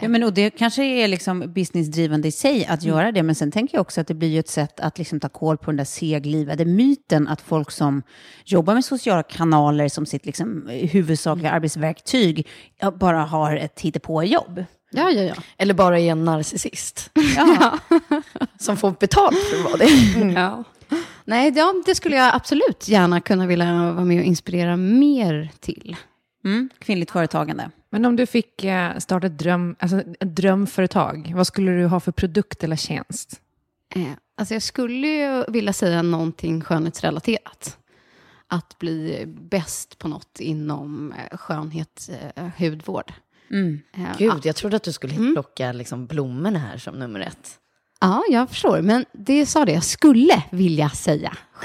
Ja, men, och det kanske är liksom businessdrivande i sig att Mm. göra det, men sen tänker jag också att det blir ju ett sätt att liksom ta koll på den där seglivade myten att folk som jobbar med sociala kanaler som sitt liksom huvudsakliga Mm. arbetsverktyg bara har ett hittepåjobb. Ja, ja, ja. Eller bara är en narcissist Ja. som får betalt för att vara det. ja. Nej, ja, det skulle jag absolut gärna kunna vilja vara med och inspirera mer till. Mm, kvinnligt företagande. Men om du fick eh, starta ett, dröm, alltså ett drömföretag, vad skulle du ha för produkt eller tjänst? Eh, alltså jag skulle ju vilja säga någonting skönhetsrelaterat. Att bli bäst på något inom eh, skönhet, eh, hudvård. Eh, Gud, jag trodde att du skulle plocka liksom blommorna här som nummer ett. Ja, jag förstår. Men det sa det jag skulle vilja säga.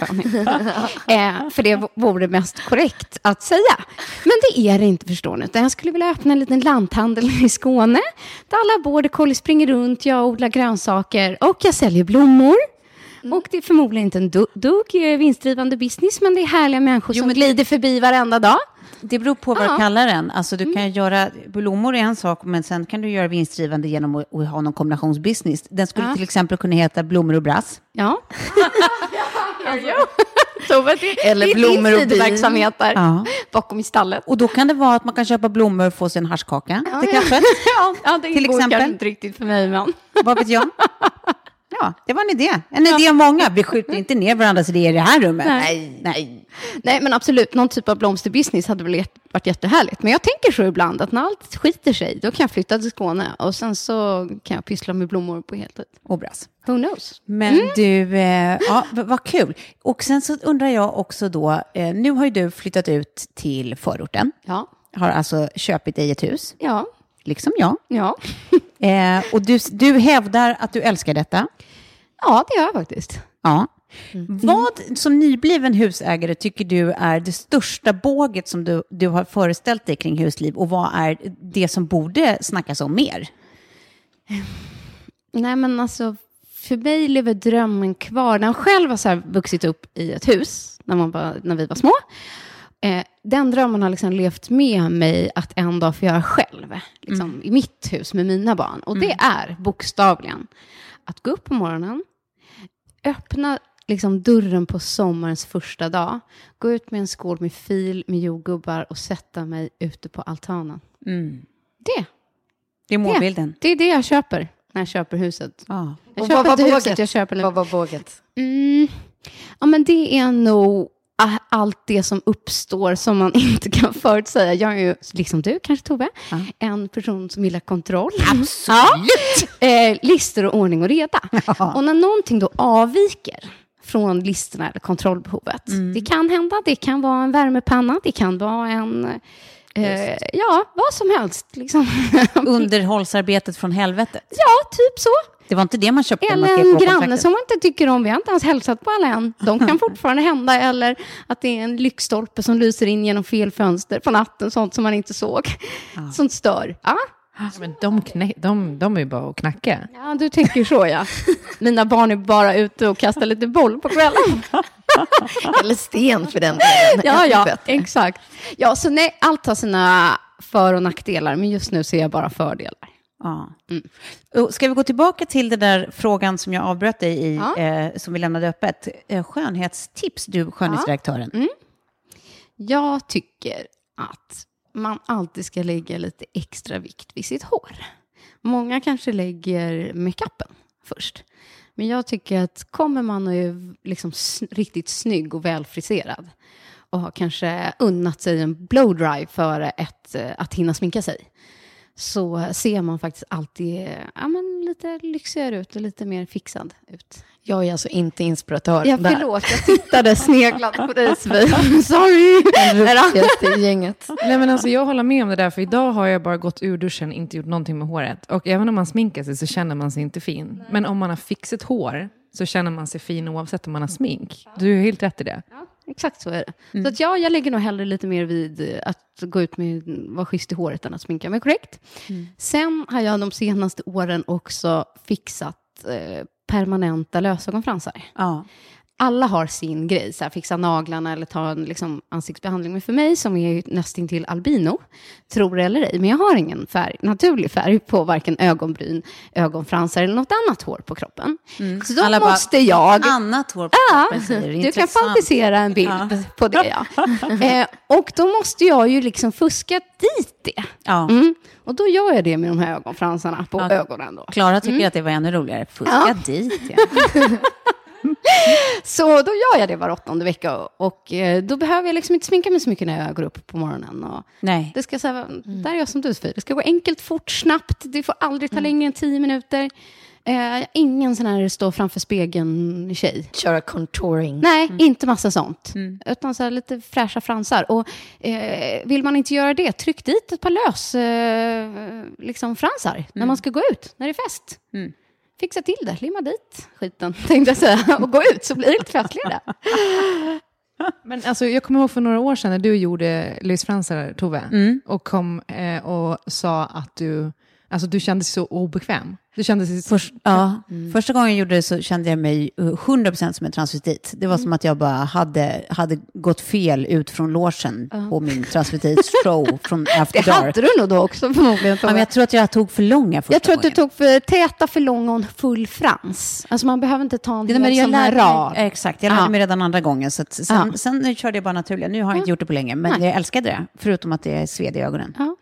eh, för det vore mest korrekt att säga. Men det är det inte, förstår ni. Jag skulle vilja öppna en liten lanthandel i Skåne. Där alla border collie springer runt, jag odlar grönsaker och jag säljer blommor. Och det är förmodligen inte en du- dugg vinstdrivande business, men det är härliga människor som glider förbi varenda dag. Det beror på vad Ja. du kallar den. Alltså, du kan göra, blommor är en sak, men sen kan du göra vinstdrivande genom att, att ha någon kombinationsbusiness. Den skulle Ja. till exempel kunna heta blommor och brass. Ja. Det, Eller blommor och bin. sidoverksamhet där, Ja. bakom i stallet. Och då kan det vara att man kan köpa blommor och få sig en haschkaka till kaffet. ja, ja, det Till går exempel? inte riktigt för mig, men... Vad vet jag? Ja, det var en idé. En idé av många. Vi skjuter inte ner varandras idéer i det här rummet. Nej, nej. Nej, men absolut, någon typ av blomsterbusiness hade väl varit jättehärligt. Men jag tänker så ibland att när allt skiter sig, då kan jag flytta till Skåne och sen så kan jag pyssla med blommor på heltid. Och brass. Who knows? Men du, eh, ja, vad kul. Och sen så undrar jag också då, eh, nu har ju du flyttat ut till förorten. Ja, Har alltså köpt dig ett hus, ja, liksom jag. ja. Eh, och du, du hävdar att du älskar detta. Ja, det gör jag faktiskt. Ja. Vad som nybliven husägare tycker du är det största båget som du, du har föreställt dig kring husliv och vad är det som borde snackas om mer? Nej, men alltså, för mig lever drömmen kvar. När jag själv har så vuxit upp i ett hus, när, man bara, när vi var små, eh, den drömmen har liksom levt med mig att en dag få göra själv, liksom, i mitt hus med mina barn. Och det är bokstavligen att gå upp på morgonen, öppna liksom, dörren på sommarens första dag, gå ut med en skål med fil med jordgubbar och sätta mig ute på altanen. Det, Det är målbilden. det är det jag köper när jag köper huset. Ja. Jag Och köper vad var huset, jag köper Vad var våget? Mm. Ja, men det är nog allt det som uppstår som man inte kan förutsäga. Jag är ju, liksom du kanske Tove, en person som gillar kontroll. Absolut! Ja. Eh, listor och ordning och reda. Och när någonting då avviker från listorna eller kontrollbehovet. Det kan hända, det kan vara en värmepanna, det kan vara en... Eh, ja, vad som helst. Liksom. Underhållsarbetet från helvetet. ja, typ så. Det var inte det man köpte Eller en på granne som man inte tycker om. Vi har inte ens hälsat på alla än. De kan fortfarande hända. Eller att det är en lyktstolpe som lyser in genom fel fönster på natten. Sånt som man inte såg. Sånt stör. Ja, Men de, knä, de, de är ju bara att knacka. ja du tänker så ja. Mina barn är bara ute och kastar lite boll på kvällen. Eller sten för den delen. Ja, ja, bättre. exakt. Ja, så nej, allt har sina för och nackdelar, men just nu ser jag bara fördelar. Ja. Mm. Ska vi gå tillbaka till den där frågan som jag avbröt dig i, Ja. eh, som vi lämnade öppet. Eh, skönhetstips, du skönhetsdirektören. Mm. Jag tycker att man alltid ska lägga lite extra vikt vid sitt hår. Många kanske lägger makeupen först. Men jag tycker att kommer man och är liksom riktigt snygg och välfriserad och har kanske unnat sig en blowdry för ett, eh, att hinna sminka sig så ser man faktiskt alltid ja, men lite lyxigare ut och lite mer fixad ut. Jag är alltså inte inspiratör Ja, där. förlåt, jag tittade sneglat på dig Sofie. Sorry. I gänget. Nej, men alltså, jag håller med om det där, för idag har jag bara gått ur duschen, inte gjort någonting med håret. Och även om man sminkar sig så känner man sig inte fin. Men om man har fixat hår så känner man sig fin oavsett om man har smink. Du är helt rätt i det. Exakt så är det. Så att ja, jag lägger nog hellre lite mer vid att gå ut med vara schysst i håret än att sminka mig korrekt. Sen har jag de senaste åren också fixat eh, permanenta lösögonfransar. Ja. Alla har sin grej, så här, fixa naglarna eller ta en liksom, ansiktsbehandling. Men för mig som är nästintill albino, tror det eller ej, men jag har ingen färg, naturlig färg på varken ögonbryn, ögonfransar eller något annat hår på kroppen. Så då Alla bara, måste jag... Annat hår på Ja, kroppen säger du kan fantisera en bild på det. Ja. Eh, och då måste jag ju liksom fuska dit det. Ja. Mm. Och då gör jag det med de här ögonfransarna på Ja. ögonen. Då. Klara tycker att det var ännu roligare. Fuska Ja. dit, ja. Så då gör jag det var åttonde vecka. Och eh, då behöver jag liksom inte sminka mig så mycket när jag går upp på morgonen. Och Nej. det ska så här, där är jag som du Sofie. Det ska gå enkelt, fort, snabbt. Det får aldrig ta längre än tio minuter. Eh, ingen sån här stå framför spegeln-tjej. Köra contouring. Nej, inte massa sånt. Utan så här lite fräscha fransar. Och eh, vill man inte göra det, tryck dit ett par lös eh, liksom fransar när man ska gå ut, när det är fest. Fixa till det, limma dit skiten, tänkte jag säga. Och gå ut, så blir det lite festligare. Men alltså, jag kommer ihåg för några år sedan när du gjorde lösfransar, Tove, och kom eh, och sa att du, alltså, du kände dig så obekväm. Du kände dig Först, ja, Första gången jag gjorde det så kände jag mig eh, 100% som en transvestit. Det var som att jag bara hade, hade gått fel ut från logen på min transvestit-show från After Det Dark. hade du nog då också förmodligen. Ja, men jag tror att jag tog för långa första Jag tror att du gången. tog för täta, för lång och en full frans. Alltså man behöver inte ta en hel sån här rad. exakt, jag lärde Ja. mig redan andra gången. Så sen, Ja. sen körde jag bara naturliga. Nu har jag inte gjort det på länge, men Nej. jag älskade det. Förutom att det är sved i ögonen. Ja.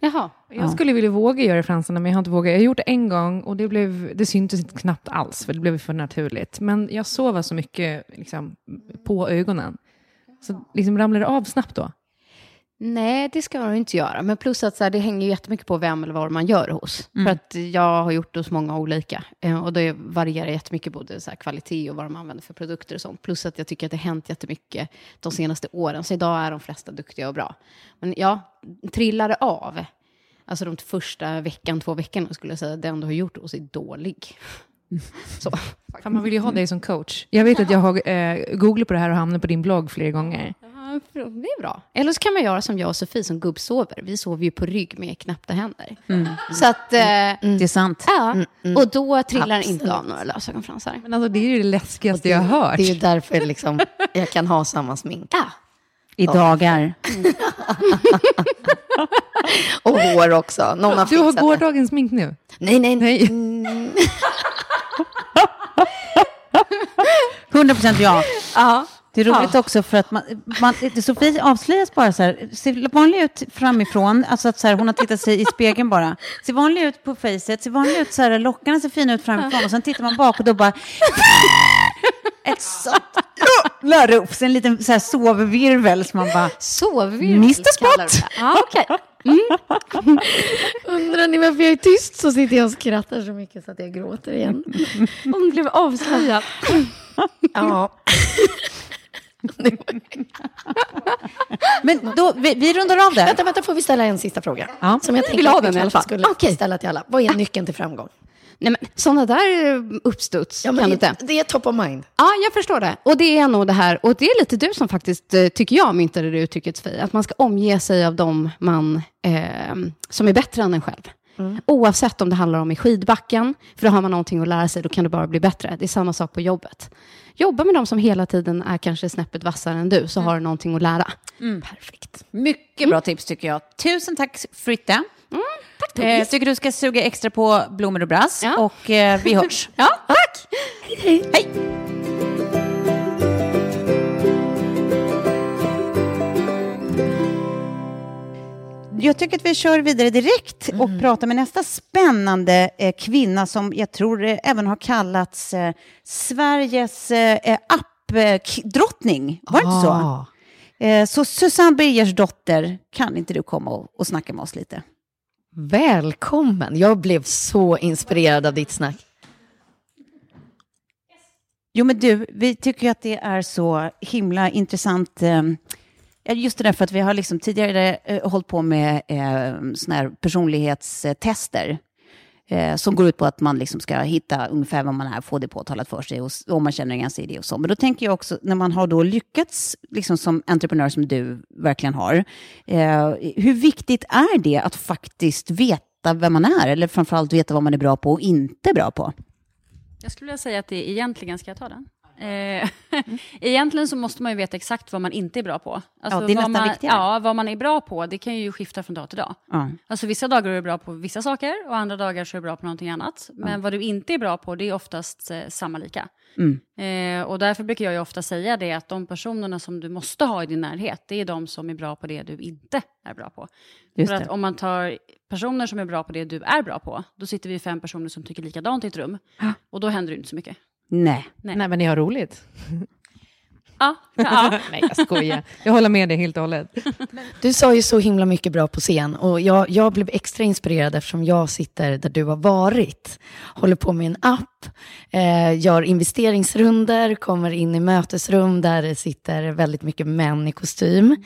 Jaha. Jag skulle vilja våga göra fransarna, men jag har inte vågat. Jag har gjort det en gång och det, blev, det syntes inte knappt alls, för det blev för naturligt. Men jag sover så mycket liksom, på ögonen. Så liksom ramlar det av snabbt då? Nej, det ska man inte göra. Men plus att så här, det hänger ju jättemycket på vem eller vad man gör hos. För att jag har gjort det hos många olika. Eh, och det varierar jättemycket både så här, kvalitet och vad de använder för produkter och sånt. Plus att jag tycker att det har hänt jättemycket de senaste åren. Så idag är de flesta duktiga och bra. Men ja, trillar det av, alltså de första veckan, två veckorna skulle jag säga, den du har gjort hos är dålig. Så. Fan, man vill ju ha dig som coach. Jag vet att jag har eh, googlat på det här och hamnat på din blogg flera gånger. Ja, det är bra. Eller så kan man göra som jag och Sofie som gubbsover. Vi sover ju på rygg med knäppta händer. Så att, eh, Det är sant. ja, och då trillar det inte av några lösögonfransar. Men alltså, det är ju det läskigaste jag har hört. Det är ju därför liksom, jag kan ha samma smink. Ja. I dagar. Och hår också. Någon har Du har det. gårdagens smink nu. Nej, nej, nej. Nej. 100% ja. Ja. Det är roligt också för att man, man, Sofie avslöjas bara så här, ser vanlig ut framifrån, alltså att så här, hon har tittat sig i spegeln bara, ser vanlig ut på facet, ser vanlig ut så här, lockarna ser fina ut framifrån och sen tittar man bak och då bara ett sånt jävla rop, så en liten så här sovvirvel som man bara, Sovvirvel Mr. Spot. Ja, okej. Undrar ni varför jag är tyst så sitter jag och skrattar så mycket så att jag gråter igen. Hon blev avslöjad. Ja. Men då, vi, vi rundar av det. Vänta, vänta, får vi ställa en sista fråga? Ja. Som jag vill tänkte ha att vi den i alla fall. skulle Okej. ställa till alla. Vad är nyckeln till framgång? Nej, men sådana där eh, uppstuds Ja, kan du inte. det, det är top of mind. Ja, jag förstår det. Och det är nog det här, och det är lite du som faktiskt, eh, tycker jag, myntade det uttrycket Sofie, att man ska omge sig av dem man, eh, som är bättre än en själv. Oavsett om det handlar om i skidbacken, för då har man någonting att lära sig, då kan det bara bli bättre. Det är samma sak på jobbet. Jobba med de som hela tiden är kanske snäppet vassare än du, så har du någonting att lära. Perfekt. Mycket bra tips tycker jag. Tusen tack Fritte. Tack Eh, tycker du ska suga extra på blommor och brass. Ja. Och eh, vi hörs. Ja, tack! Hej! Jag tycker att vi kör vidare direkt och pratar med nästa spännande eh, kvinna som jag tror eh, även har kallats eh, Sveriges eh, appdrottning. Var det inte så? Eh, så Susanne Birgers dotter, kan inte du komma och, och snacka med oss lite? Välkommen. Jag blev så inspirerad av ditt snack. Jo, men du, vi tycker att det är så himla intressant. Just det där för att vi har liksom tidigare eh, hållit på med eh, såna här personlighetstester. Eh, som går ut på att man liksom ska hitta ungefär vad man är, få det påtalat för sig och om man känner igen sig i det och så. Men då tänker jag också, när man har då lyckats liksom som entreprenör som du verkligen har, eh, hur viktigt är det att faktiskt veta vem man är? Eller framförallt veta vad man är bra på och inte bra på? Jag skulle vilja säga att det egentligen, ska jag ta den? Eh, egentligen så måste man ju veta exakt vad man inte är bra på. Alltså Ja, det är vad nästan man, viktigare. Ja, vad man är bra på, det kan ju skifta från dag till dag. Ja. Alltså vissa dagar är du bra på vissa saker och andra dagar så är du bra på någonting annat. Men vad du inte är bra på, det är oftast eh, samma lika. Mm. Eh, och därför brukar jag ju ofta säga det att de personerna som du måste ha i din närhet, det är de som är bra på det du inte är bra på. Just För det. att om man tar personer som är bra på det du är bra på, då sitter vi fem personer som tycker likadant i ett rum. Och då händer det inte så mycket. Nej. Nej. Nej, men ni har roligt. Ja, ja. Nej, jag skojar. Jag håller med dig helt och hållet. Du sa ju så himla mycket bra på scen och jag, jag blev extra inspirerad eftersom jag sitter där du har varit. Håller på med en app, eh, gör investeringsrunder, kommer in i mötesrum där det sitter väldigt mycket män i kostym.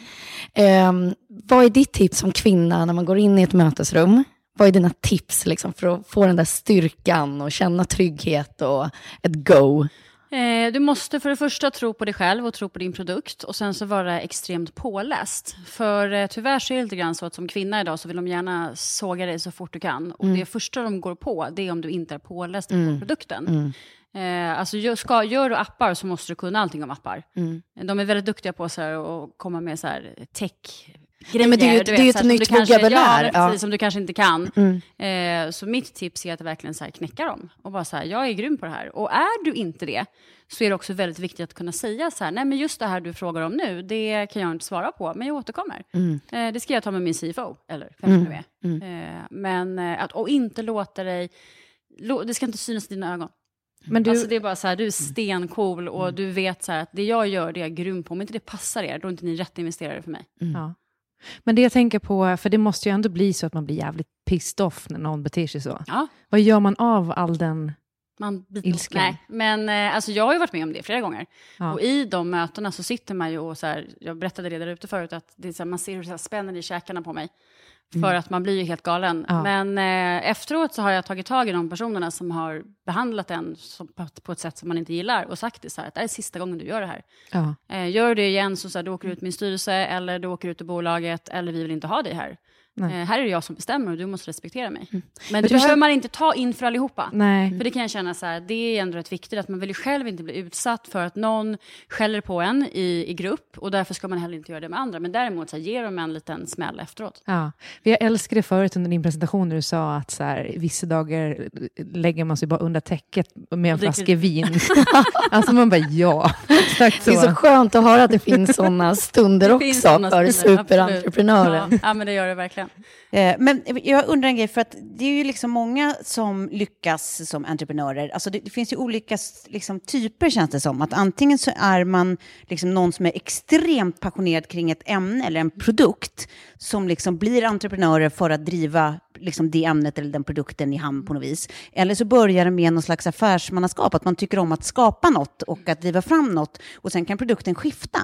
Eh, vad är ditt tips som kvinna när man går in i ett mötesrum? Vad är dina tips liksom, för att få den där styrkan och känna trygghet och ett go? Eh, du måste för det första tro på dig själv och tro på din produkt och sen så vara extremt påläst. För eh, tyvärr så är det lite grann så att som kvinna idag så vill de gärna såga dig så fort du kan. Och det första de går på det är om du inte är påläst på produkten. Eh, alltså gör, ska, gör du appar så måste du kunna allting om appar. De är väldigt duktiga på att komma med så här tech grejer. men det är ju- du det är ju ett nytt vokabulär, Ja, ja. precis, som du kanske inte kan. Eh, så mitt tips är att verkligen så här knäcka dem och bara så här, jag är grym på det här. Och är du inte det, så är det också väldigt viktigt att kunna säga så här, nej men just det här du frågar om nu, det kan jag inte svara på, men jag återkommer. Eh, det ska jag ta med min CFO, eller vem det nu är. Eh, men eh, att, och inte låta dig, lå, det ska inte synas i dina ögon. Men du, Alltså det är bara så här, du är stencool och du vet så här att det jag gör, det är jag grym på. Om inte det passar er, då är inte ni rätt investerare för mig. ja. Men det jag tänker på, för det måste ju ändå bli så att man blir jävligt pissed off när någon beter sig så. Ja, Vad gör man av all den... man Ilsken. Nej, men eh, alltså jag har ju varit med om det flera gånger. Ja. Och i de mötena så sitter man ju och så här, jag berättade det där ute förut, att det är så här, man ser hur det spänner i käkarna på mig. För att man blir ju helt galen. Ja. Men eh, efteråt så har jag tagit tag i de personerna som har behandlat en som, på, på ett sätt som man inte gillar och sagt det så här, att det här är sista gången du gör det här. Ja. Eh, gör du det igen så, så här, du åker ut min styrelse eller du åker ut ur bolaget eller vi vill inte ha dig här. Eh, här är det jag som bestämmer och du måste respektera mig. Men det behöver man inte ta in för allihopa. Nej. För det kan jag känna så här, det är ändå rätt viktigt att man vill ju själv inte bli utsatt för att någon skäller på en i, i grupp och därför ska man heller inte göra det med andra. Men däremot så här, ge dem en liten smäll efteråt. Ja, jag älskade förut under din presentation när du sa att så här, vissa dagar lägger man sig bara under täcket med en flaska vin. alltså man bara ja, exakt Det är så så. skönt att höra att det finns sådana stunder finns också sådana för stunder, superentreprenören. Ja, ja, men det gör det verkligen verkligen. Eh, men jag undrar en grej, för att det är ju liksom många som lyckas som entreprenörer. Alltså det, det finns ju olika liksom, typer känns det som. Att antingen så är man liksom någon som är extremt passionerad kring ett ämne eller en produkt som liksom blir entreprenörer för att driva liksom, det ämnet eller den produkten i hamn på något vis. Eller så börjar det med någon slags affärsmannaskap, att man tycker om att skapa något och att driva fram något och sen kan produkten skifta.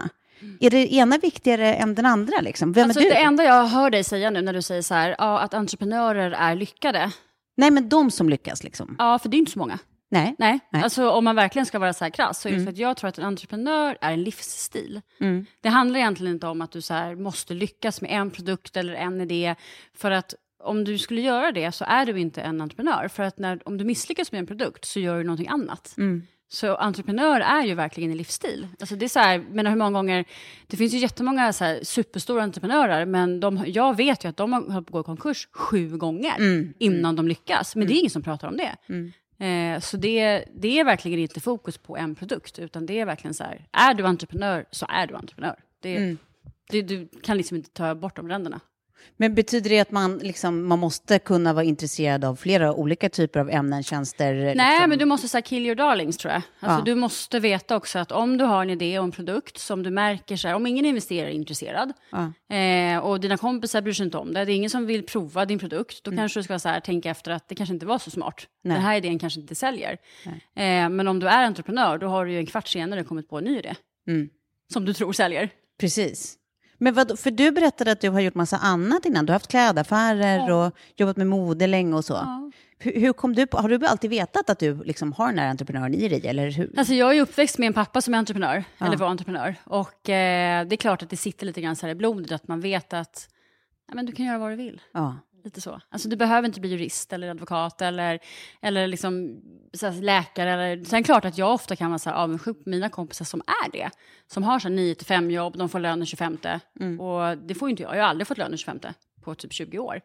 Är det ena viktigare än den andra? Liksom? Vem Alltså, är du? det enda jag hör dig säga nu när du säger så här, ja, att entreprenörer är lyckade. Nej, men de som lyckas liksom. Ja, för det är inte så många. Nej. Nej, Nej. alltså om man verkligen ska vara så här krass så är det för att jag tror att en entreprenör är en livsstil. Mm. Det handlar egentligen inte om att du så här måste lyckas med en produkt eller en idé. För att om du skulle göra det så är du inte en entreprenör. För att när, om du misslyckas med en produkt så gör du någonting annat. Så entreprenör är ju verkligen en livsstil. Alltså det är så här, men hur många gånger, det finns ju jättemånga så här superstora entreprenörer, men de, jag vet ju att de har hållit på att gå i konkurs sju gånger innan de lyckas. Men det är ingen som pratar om det. Eh, så det, det är verkligen inte fokus på en produkt, utan det är verkligen så här, är du entreprenör så är du entreprenör. Det, det, du kan liksom inte ta bort de ränderna. Men betyder det att man, liksom, man måste kunna vara intresserad av flera olika typer av ämnen, tjänster? Nej, liksom? men du måste här, kill your darlings tror jag. Alltså, Ja. Du måste veta också att om du har en idé och en produkt som du märker, så här, om ingen investerare är intresserad eh, och dina kompisar bryr sig inte om det, det är ingen som vill prova din produkt, då kanske du ska så här, tänka efter att det kanske inte var så smart. Nej. Den här idén kanske inte säljer. Eh, men om du är entreprenör, då har du ju en kvart senare kommit på en ny idé. Som du tror säljer. Precis. Men vad, för du berättade att du har gjort massa annat innan. Du har haft klädaffärer och jobbat med mode länge och så. Hur, hur kom du på, har du alltid vetat att du liksom har den här entreprenören i dig? Eller hur? Alltså jag är uppväxt med en pappa som är entreprenör, eller var entreprenör. Och eh, det är klart att det sitter lite grann så här i blodet, att man vet att ja, men du kan göra vad du vill. Ja. Lite så. Alltså du behöver inte bli jurist eller advokat eller, eller liksom, så här, läkare. Eller, sen är det klart att jag ofta kan vara så här, avundsjuk på mina kompisar som är det. Som har så här 9-5 jobb, de får lön den 25. Och det får inte jag. Jag har aldrig fått lön den 25 på typ 20 år.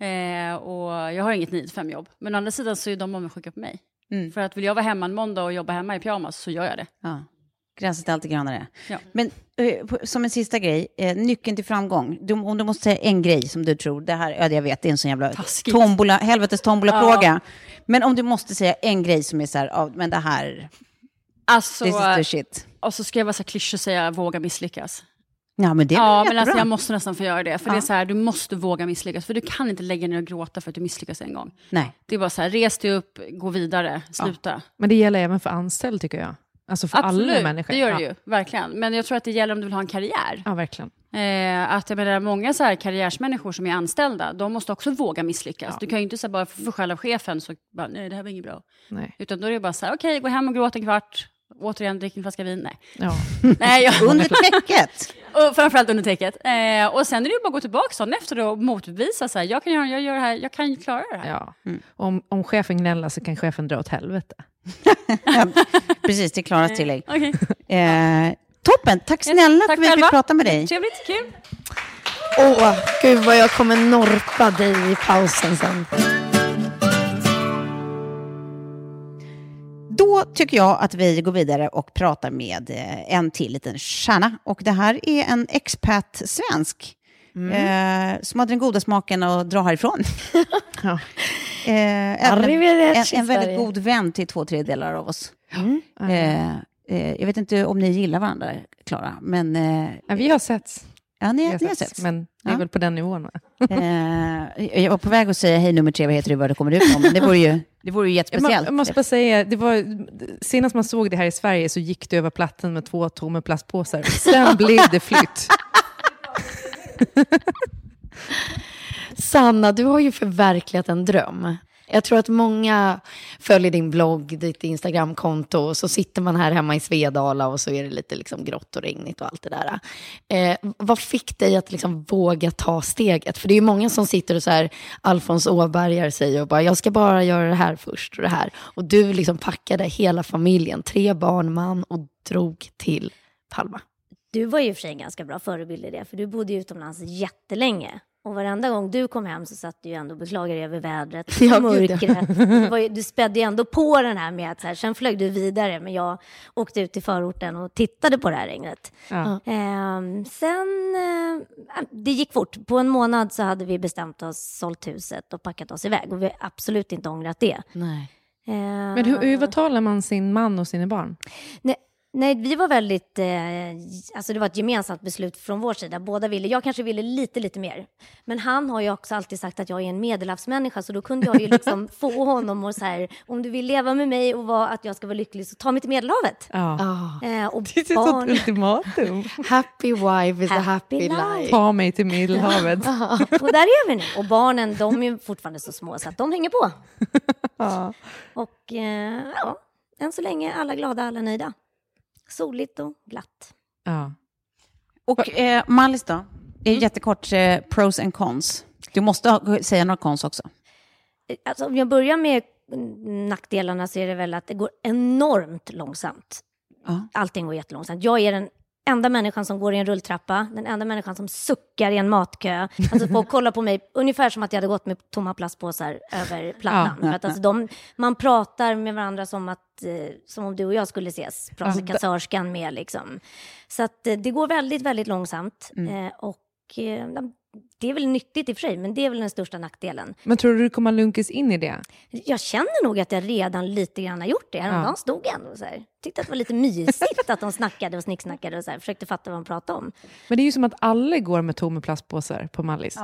Eh, och jag har inget 9-5 jobb. Men å andra sidan så är de avundsjuka på mig. För att vill jag vara hemma en måndag och jobba hemma i pyjamas så gör jag det. Ja. Gräset är alltid grönare. Ja. Men som en sista grej, eh, nyckeln till framgång. Du, om du måste säga en grej som du tror, det här, ja, jag vet, det är en sån jävla Taskigt. tombola, helvetes tombola-fråga. Men om du måste säga en grej som är så här, ja, men det här, Alltså, this is the shit. och så ska jag vara så klyschig och säga våga misslyckas. Ja, men det är Ja, men alltså, jag måste nästan få göra det. För det är så här, du måste våga misslyckas. För du kan inte lägga ner och gråta för att du misslyckas en gång. Nej. Det är bara så här, res dig upp, gå vidare, sluta. Men det gäller även för anställd tycker jag. Alltså för Absolut, alla människor. det gör det ja. ju. Verkligen. Men jag tror att det gäller om du vill ha en karriär. Ja, verkligen. Eh, att jag menar, många så här karriärsmänniskor som är anställda, de måste också våga misslyckas. Du kan ju inte så här, bara få skäll av chefen så bara, nej det här var inget bra. Nej. Utan då är det bara så här, okej, gå hem och gråt en kvart, återigen drick en flaska vin. Nej. Ja. nej jag, Under täcket. och framförallt under täcket. Eh, och sen är det ju bara att gå tillbaka dagen efter och motbevisa, så här, jag kan göra, jag gör det här, jag kan klara det här. Ja. Om, om chefen gnäller så kan chefen dra åt helvete. Precis, det är Klaras tillägg. Okej. Eh, toppen, tack snälla Tack för att vi fick prata med dig. Trevligt, kul. Åh, gud vad jag kommer norpa dig i pausen sen. Då tycker jag att vi går vidare och pratar med eh, en till liten stjärna. Och det här är en expat-svensk eh, som hade den goda smaken att dra härifrån. Ja. Eh, även en, en, väldigt god vän till två tredjedelar av oss. Eh, eh, jag vet inte om ni gillar varandra, Klara, men... Eh, Ja, vi har sett. ja, ni, har ni har sett. Men det är Ja. väl på den nivån. Va? Eh, jag var på väg att säga hej nummer tre, vad heter du, vad det kommer ut om, men det vore ju, det vore ju jättespeciellt. jag måste bara säga, det var, senast man såg det här i Sverige så gick du över plattan med två tomma plastpåsar. Sen blev det flytt. Sanna, du har ju förverkligat en dröm. Jag tror att många följer din blogg, ditt Instagramkonto och så sitter man här hemma i Svedala och så är det lite liksom grått och regnigt och allt det där. Eh, vad fick dig att liksom våga ta steget? För det är ju många som sitter och så här, Alfons Åbergar säger och bara, jag ska bara göra det här först och det här. Och du liksom packade hela familjen, tre barn, man och drog till Palma. Du var ju i och för sig en ganska bra förebild i det, för du bodde ju utomlands jättelänge. Och varenda gång du kom hem så satt du ju ändå och beklagade över vädret, Ja, ja. mörkret. Var ju, du spädde ju ändå på den här med att så här, sen flög du vidare, men jag åkte ut till förorten och tittade på det här regnet. Ja. Ehm, sen, eh, det gick fort. På en månad så hade vi bestämt oss, sålt huset och packat oss iväg. Och vi har absolut inte ångrat det. Nej. Ehm, Men hur hur övertalar man sin man och sina barn? Nej, nej, vi var väldigt... Eh, alltså det var ett gemensamt beslut från vår sida. Båda ville. Jag kanske ville lite, lite mer. Men han har ju också alltid sagt att jag är en medelhavsmänniska, så då kunde jag ju liksom få honom att så här, om du vill leva med mig och vara, att jag ska vara lycklig, så ta mig till Medelhavet. Ja. Ah. Eh, och Det är ett barn... ultimatum. Happy wife is a Happy happy life. life. Ta mig till Medelhavet. och där är vi nu. Och barnen, de är fortfarande så små, så att de hänger på. Ja. Och eh, ja, än så länge alla glada, alla nöjda. Soligt och glatt. Ja. Och eh, Mallis då? Det är jättekort, eh, pros and cons. Du måste ha, säga några cons också. Alltså, om jag börjar med nackdelarna så är det väl att det går enormt långsamt. Ja. Allting går jättelångsamt. Jag är den enda människan som går i en rulltrappa, den enda människan som suckar i en matkö. Alltså folk kollar på mig ungefär som att jag hade gått med tomma plastpåsar över plattan. Ja, För att, alltså, de, man pratar med varandra som, att, eh, som om du och jag skulle ses, pratar kassörskan med. Liksom. Så att, eh, det går väldigt, väldigt långsamt. Eh, och det är väl nyttigt i och för sig, men det är väl den största nackdelen. Men tror du du kommer lunkis in i det? Jag känner nog att jag redan lite grann har gjort det. Häromdagen Ja. stod jag ändå så här. Tyckte att det var lite mysigt att de snackade och snicksnackade och så här. Försökte fatta vad de pratade om. Men det är ju som att alla går med tomma plastpåsar på Mallis.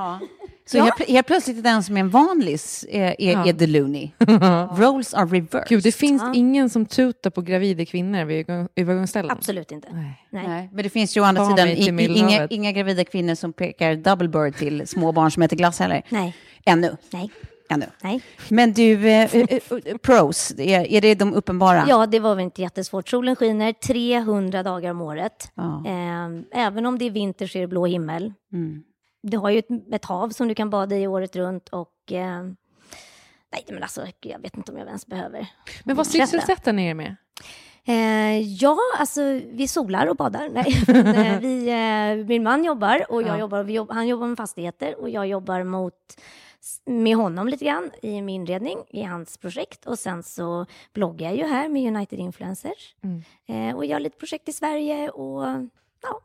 Så helt, helt plötsligt är den som är en vanlis är, är, Ja. är the loony. Roles are reversed. Gud, det finns Ja. ingen som tutar på gravida kvinnor vid övergångsställen. Absolut inte. Nej. Nej. Nej, men det finns ju å andra sidan inga, inga gravida kvinnor som pekar double bird till små barn som äter glass heller. Nej. Ännu. Nej. Ännu. Nej. Men du, eh, eh, eh, pros, är, är det de uppenbara? Ja, det var väl inte jättesvårt. Solen skiner 300 dagar om året. Ja. Eh, även om det är vinter så är det blå himmel. Mm. Du har ju ett, ett hav som du kan bada i året runt och... Eh, nej, men alltså, jag vet inte om jag ens behöver. Men vad sysselsätter ni er med? Eh, ja, alltså vi solar och badar. Nej, men, eh, vi, eh, min man jobbar och jag Ja. jobbar, vi jobb, han jobbar med fastigheter och jag jobbar mot, med honom lite grann i min inredning i hans projekt och sen så bloggar jag ju här med United Influencers Mm. eh, och gör lite projekt i Sverige och ja,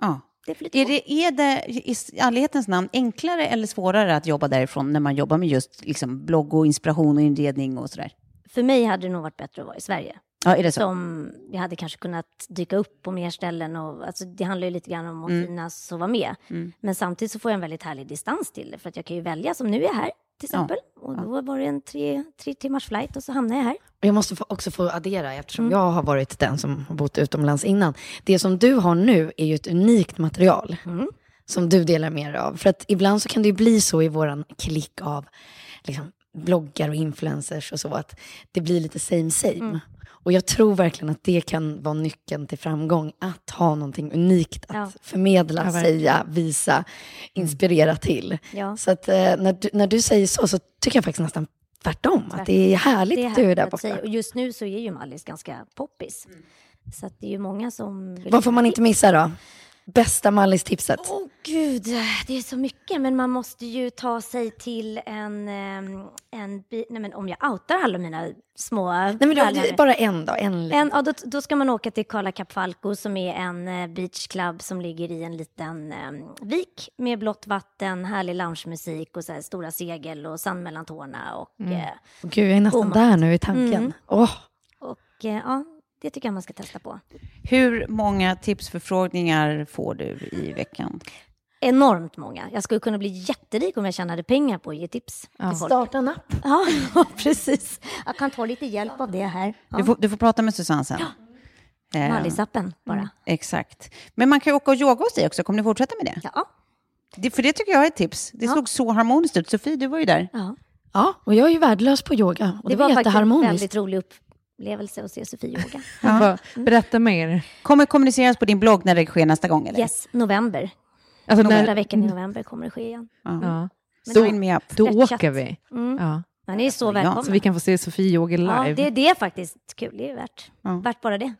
Ja. det Är det, är det i ärlighetens namn enklare eller svårare att jobba därifrån när man jobbar med just liksom, blogg och inspiration och inredning och sådär? För mig hade det nog varit bättre att vara i Sverige. Ja, är det så? Som jag hade kanske kunnat dyka upp på mer ställen. Och, alltså, det handlar ju lite grann om att Mm. synas och vara med. Men samtidigt så får jag en väldigt härlig distans till det. För att jag kan ju välja, som nu är jag här till exempel. Och då var det en tre, tre timmars flight och så hamnar jag här. Jag måste också få addera, eftersom jag har varit den som har bott utomlands innan. Det som du har nu är ju ett unikt material som du delar med dig av. För att ibland så kan det ju bli så i våran klick av liksom, bloggar och influencers och så, att det blir lite same same. Och jag tror verkligen att det kan vara nyckeln till framgång, att ha någonting unikt att Ja. förmedla, Ja, säga, visa, inspirera till. Ja. Så att eh, när, du, när du säger så, så tycker jag faktiskt nästan tvärtom. Att det är härligt Det är att du är där borta. Och just nu så är ju Mallis ganska poppis. Så att det är ju många som... Vad får man inte missa då? Bästa Mallis-tipset? Åh gud, det är så mycket. Men man måste ju ta sig till en... ehm, en Nej, men om jag outar alla mina små... Nej, men då, bara en då. En. En, ja, då, då ska man åka till Cala Capfalco som är en eh, beachclub som ligger i en liten eh, vik med blått vatten, härlig loungemusik och så här stora segel och sand mellan tårna. Och, eh, Åh, Gud, jag är nästan där nu i tanken. Mm. Åh, och eh, ja, det tycker jag man ska testa på. Hur många tipsförfrågningar får du i veckan? Enormt många. Jag skulle kunna bli jätterik om jag tjänade pengar på att ge tips till folk. starta en app. Ja, precis. Jag kan ta lite hjälp av det här. Ja. Du, får, du får prata med Susanne sen. Eh, Mallisappen bara. Exakt. Men man kan ju åka och yoga hos dig också. Kommer ni fortsätta med det? Ja. det för det tycker jag är ett tips. Det Ja. såg så harmoniskt ut. Sofie, du var ju där. ja. Ja, och jag är ju värdelös på yoga. Och det, Det var faktiskt en väldigt rolig upplevelse att se Sofie yoga. Bara, Berätta mer. Kommer kommuniceras på din blogg när det sker nästa gång? Eller? Yes, november. Alltså, Första när, veckan i november kommer det ske igen. ja. Sign me up. Då Stretchat. åker vi. Mm. Ja. Men ni är så Ja, välkomna. Så vi kan få se Sofie yoga live. Ja, det, det är faktiskt kul. Det är värt, Ja. värt bara det.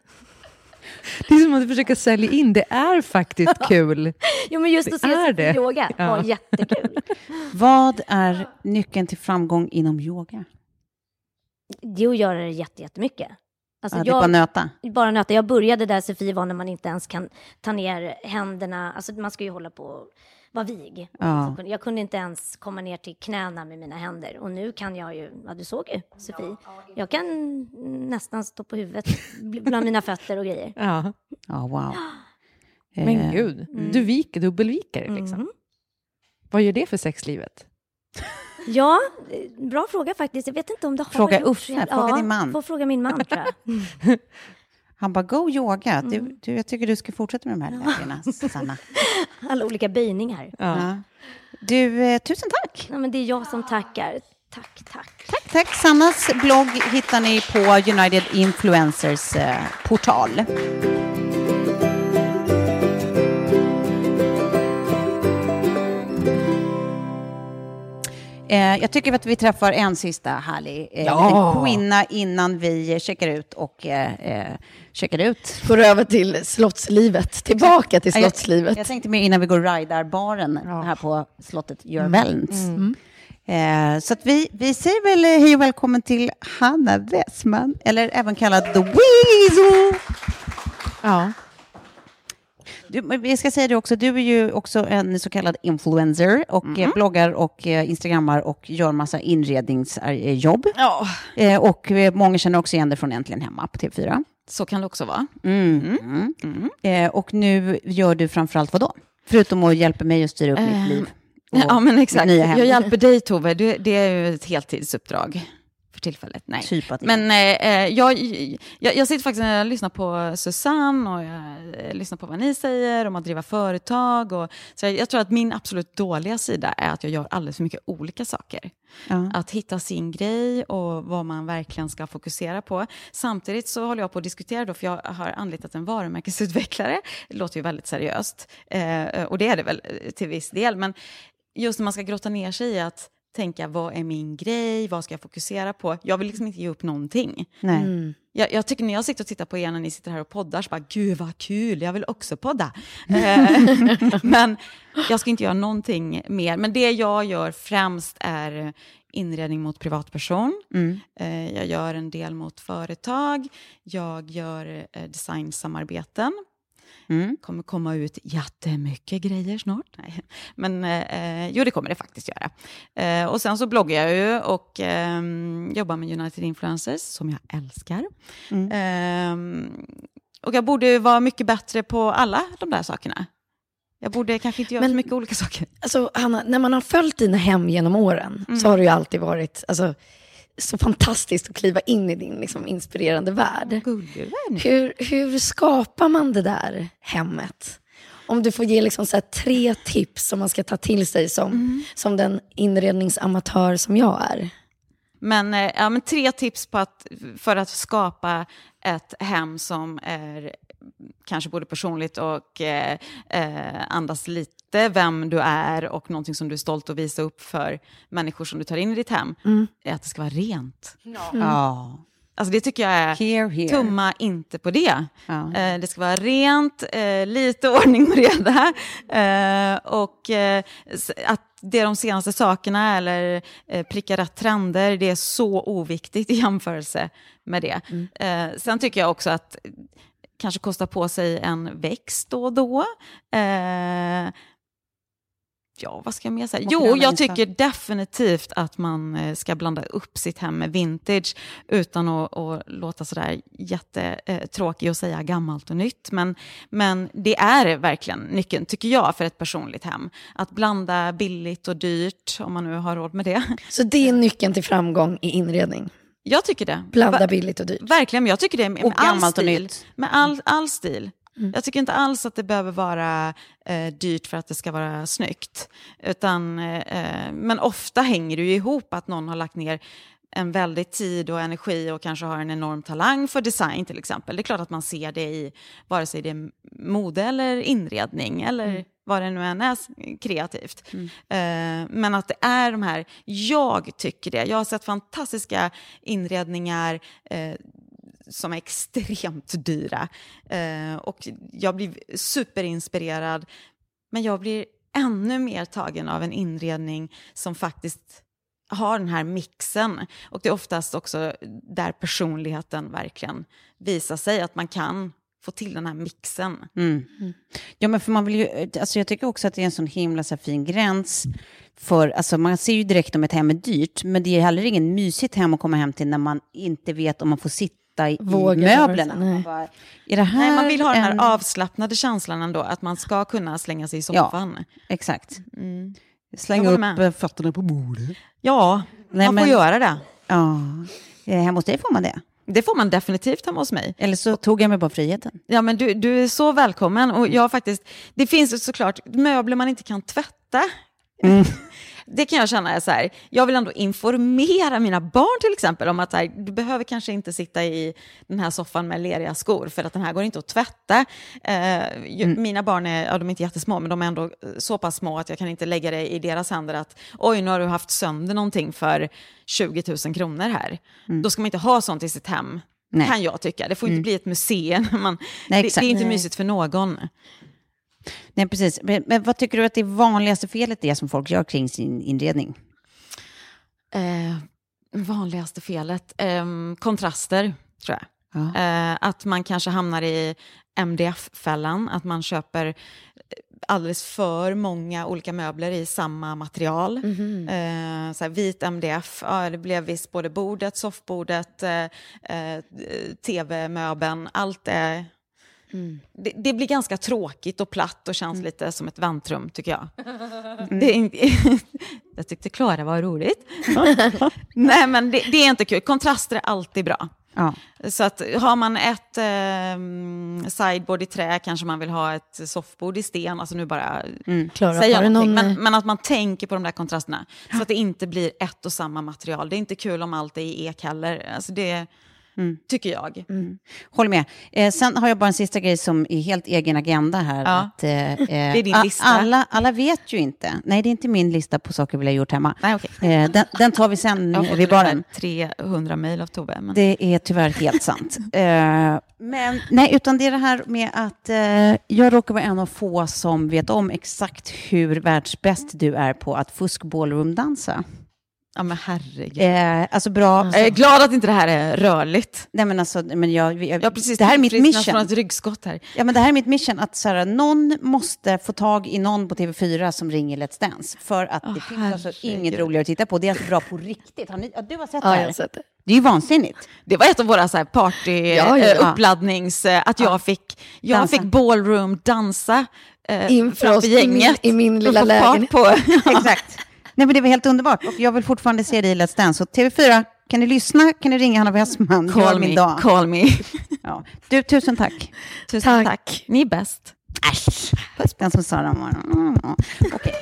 Det är som att försöka sälja in. Det är faktiskt kul. Jo, men just att se Sofie det. yoga var Ja. jättekul. Vad är nyckeln till framgång inom yoga? Det är att göra det jätte, jättemycket. Alltså Ja, det är bara jag, nöta. bara nöta. Jag började där Sofie var när man inte ens kan ta ner händerna. Alltså man ska ju hålla på och vara vig. Ja. Jag kunde inte ens komma ner till knäna med mina händer. Och nu kan jag ju, ja du såg ju Sofie. Jag kan nästan stå på huvudet bland mina fötter och grejer. Ja. Ja, wow. Men Eh, gud, du viker, dubbelviker liksom. Mm. Vad gör det för sexlivet? Ja, eh, bra fråga faktiskt. Jag vet inte om det har Fråga gjort Uffe, jävla- fråga ja, din man. Får fråga min man tror jag. Han bara, go yoga. Mm. Du, du, jag tycker du ska fortsätta med de här lägena, Sanna. Alla olika böjningar. Ja. Du, eh, tusen tack. Ja, men det är jag som tackar. Tack, tack. Tack, tack. Sannas blogg hittar ni på United Influencers eh, portal. Eh, jag tycker att vi träffar en sista härlig eh, Ja. kvinna innan vi checkar ut och eh, eh, checkar ut. Går över till slottslivet, tillbaka till Ja, jag- slottslivet. Jag tänkte mer innan vi går och ridar baren här på slottet Jörvelns. Eh, så att vi, vi säger väl eh, hej och välkommen till Hanna Westman, eller även kallad The Weasel. Ja. Du, vi ska säga det också, du är ju också en så kallad influencer och eh, bloggar och eh, instagrammar och gör massa inredningsjobb. Ja, Eh, och många känner också igen det från Äntligen Hemma på TV4. så kan det också vara. Mm. Mm. Eh, och nu gör du framförallt vad då? Förutom att hjälpa mig att styra upp mitt liv. Ja, men exakt. Jag hjälper dig, Tove. Det, det är ju ett heltidsuppdrag tillfället. Nej. Typ Men eh, eh, jag, jag, jag sitter faktiskt och lyssnar på Susanne och jag eh, lyssnar på vad ni säger om att driva företag. Och, så jag, jag tror att min absolut dåliga sida är att jag gör alldeles för mycket olika saker. Ja. Att hitta sin grej och vad man verkligen ska fokusera på. Samtidigt så håller jag på att diskutera då, för jag har anlitat en varumärkesutvecklare. Det låter ju väldigt seriöst, eh, och det är det väl eh, till viss del. Men just när man ska grotta ner sig i att tänka, vad är min grej, vad ska jag fokusera på? Jag vill liksom inte ge upp någonting. Nej. Jag, jag tycker när jag sitter och tittar på er när ni sitter här och poddar, så bara, gud vad kul, jag vill också podda. Eh, men jag ska inte göra någonting mer. Men det jag gör främst är inredning mot privatperson. Mm. Eh, jag gör en del mot företag. Jag gör eh, designsamarbeten. Mm. kommer komma ut jättemycket grejer snart. Nej. Men eh, jo, det kommer det faktiskt göra. Eh, och sen så bloggar jag ju och eh, jobbar med United Influencers, som jag älskar. Eh, och jag borde vara mycket bättre på alla de där sakerna. Jag borde kanske inte göra Men- så mycket olika saker. Alltså, Hanna, när man har följt dina hem genom åren så har det ju alltid varit alltså, så fantastiskt att kliva in i din liksom, inspirerande värld. Hur, hur skapar man det där hemmet? Om du får ge liksom så tre tips som man ska ta till sig som, som den inredningsamatör som jag är. Men, eh, ja, men tre tips på att, för att skapa ett hem som är kanske både personligt och eh, eh, andas lite vem du är och någonting som du är stolt att visa upp för människor som du tar in i ditt hem, är att det ska vara rent. Ja. Alltså det tycker jag är, Here, here. tumma inte på det. Ja. Eh, det ska vara rent, eh, lite ordning och reda. Eh, och eh, att det är de senaste sakerna eller eh, pricka rätt trender, det är så oviktigt i jämförelse med det. Eh, sen tycker jag också att kanske kosta på sig en växt då och då. Eh, Ja, vad ska jag mer säga? Jo, jag tycker definitivt att man eh, ska blanda upp sitt hem med vintage utan att, att låta sådär jättetråkig och säga gammalt och nytt. Men, men det är verkligen nyckeln, tycker jag, för ett personligt hem. Att blanda billigt och dyrt, om man nu har råd med det. Så det är nyckeln till framgång i inredning. Jag tycker det. Blanda billigt och dyrt. Verkligen, men jag tycker det med, Och med all gammalt och stil. nytt. Med all, all stil. Jag tycker inte alls att det behöver vara eh, dyrt för att det ska vara snyggt. Utan, eh, men ofta hänger det ju ihop att någon har lagt ner en väldig tid och energi och kanske har en enorm talang för design till exempel. Det är klart att man ser det i vare sig det är mode eller inredning eller vad det nu än är kreativt. Eh, men att det är de här, jag tycker det. Jag har sett fantastiska inredningar eh, som är extremt dyra. Eh, och jag blir superinspirerad. Men jag blir ännu mer tagen av en inredning som faktiskt har den här mixen. Och det är oftast också där personligheten verkligen visar sig, att man kan få till den här mixen. Mm. Ja, men för man vill ju, alltså jag tycker också att det är en sån himla så fin gräns. För, alltså man ser ju direkt om ett hem är dyrt, men det är heller ingen mysigt hem att komma hem till när man inte vet om man får sitta i, Vågar möblerna. Man bara, Nej, man vill ha den en- här avslappnade känslan ändå, att man ska kunna slänga sig i soffan. Exakt. Mm. Slänga upp med. eh, fötterna på bordet. Ja, Nej, man men- får göra det. Ja. Eh, Hemma hos dig får man det. Det får man definitivt hemma hos mig. Eller så tog jag mig bara friheten. Ja, men du, du är så välkommen. Och jag har faktiskt, det finns såklart möbler man inte kan tvätta. Det kan jag känna är så här, jag vill ändå informera mina barn till exempel om att här, du behöver kanske inte sitta i den här soffan med leriga skor för att den här går inte att tvätta. Eh, ju, Mina barn är, ja, de är inte jättesmå men de är ändå så pass små att jag kan inte lägga det i deras händer att oj nu har du haft sönder någonting för 20 000 kronor här. Då ska man inte ha sånt i sitt hem. Nej. Kan jag tycka. Det får inte bli ett museum. Man, Nej, det, det är inte mysigt för någon. Nej, precis. Men, men vad tycker du att det vanligaste felet är som folk gör kring sin inredning? Eh, vanligaste felet? Ehm, kontraster, tror jag. Ja. Eh, att man kanske hamnar i MDF-fällan, att man köper eh, alldeles för många olika möbler i samma material. Eh, så vit MDF, ja, det blev visst både bordet, soffbordet, eh, eh, tv-möbeln, allt är... Det, det blir ganska tråkigt och platt och känns lite som ett väntrum, tycker jag. Det är inte, jag tyckte Klara var roligt. Nej, men det, det är inte kul. Kontraster är alltid bra. Ja. Så att har man ett eh, sideboard i trä kanske man vill ha ett soffbord i sten. Alltså nu bara Klara, säga har du någonting. någon, Men, eh, men att man tänker på de där kontrasterna. Så att det inte blir ett och samma material. Det är inte kul om allt är i ek heller. Alltså det tycker jag. Håller med. Eh, sen har jag bara en sista grej som är helt egen agenda här. Ja. Att, eh, det är din lista. Alla, alla vet ju inte. Nej, det är inte min lista på saker vi har gjort hemma. Nej, okej. Eh, den, den tar vi sen Jag vid baren. ungefär 300 mejl av Tove. Men... Det är tyvärr helt sant. Eh, men nej, utan det är det här med att eh, jag råkar vara en av få som vet om exakt hur världsbäst du är på att fusk ballroom-dansa. Ja, men herregud. Eh, alltså bra... Jag är glad att inte det här är rörligt. Nej, men alltså, men jag, jag, Jag precis det här är mitt tillfrisknat från mission. ett ryggskott här. Ja, men det här är mitt mission, att så här, någon måste få tag i någon på TV4 som ringer Let's Dance. För att det finns alltså inget roligare att titta på. Det är alltså bra på riktigt. Har ni, ja, du har sett det Ja, här? jag har sett det. Det är ju vansinnigt. Det var ett av våra så här party, Ja, ja, eh, ja. uppladdnings... eh, Att jag fick, jag Dansa. fick ballroom dansa eh, Inför oss i min- gänget. i min lilla lägenhet. På. Exakt. Nej, men det var helt underbart. Och jag vill fortfarande se dig i Let's Dance. Så TV4, kan ni lyssna? Kan ni ringa Hanna Westman? Call min me, dag. call me. Ja. Du, tusen tack. Tusen Tack. tack. Ni är bäst. Äsch. Den som sa var... Mm. Okej.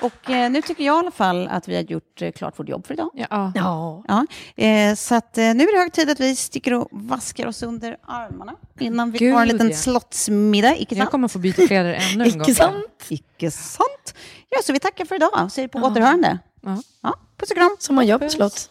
Och eh, nu tycker jag i alla fall att vi har gjort eh, klart vårt jobb för idag. Ja. Ja. Ja, eh, så att, eh, nu är det hög tid att vi sticker och vaskar oss under armarna innan vi Gud, har en liten ja. slottsmiddag. Icke Jag sant? kommer få byta kläder ännu en gång. Icke sant? Icke sant. Ja, så vi tackar för idag och säger på återhörande. Ja. Ja, puss och kram. Som man gör på slott.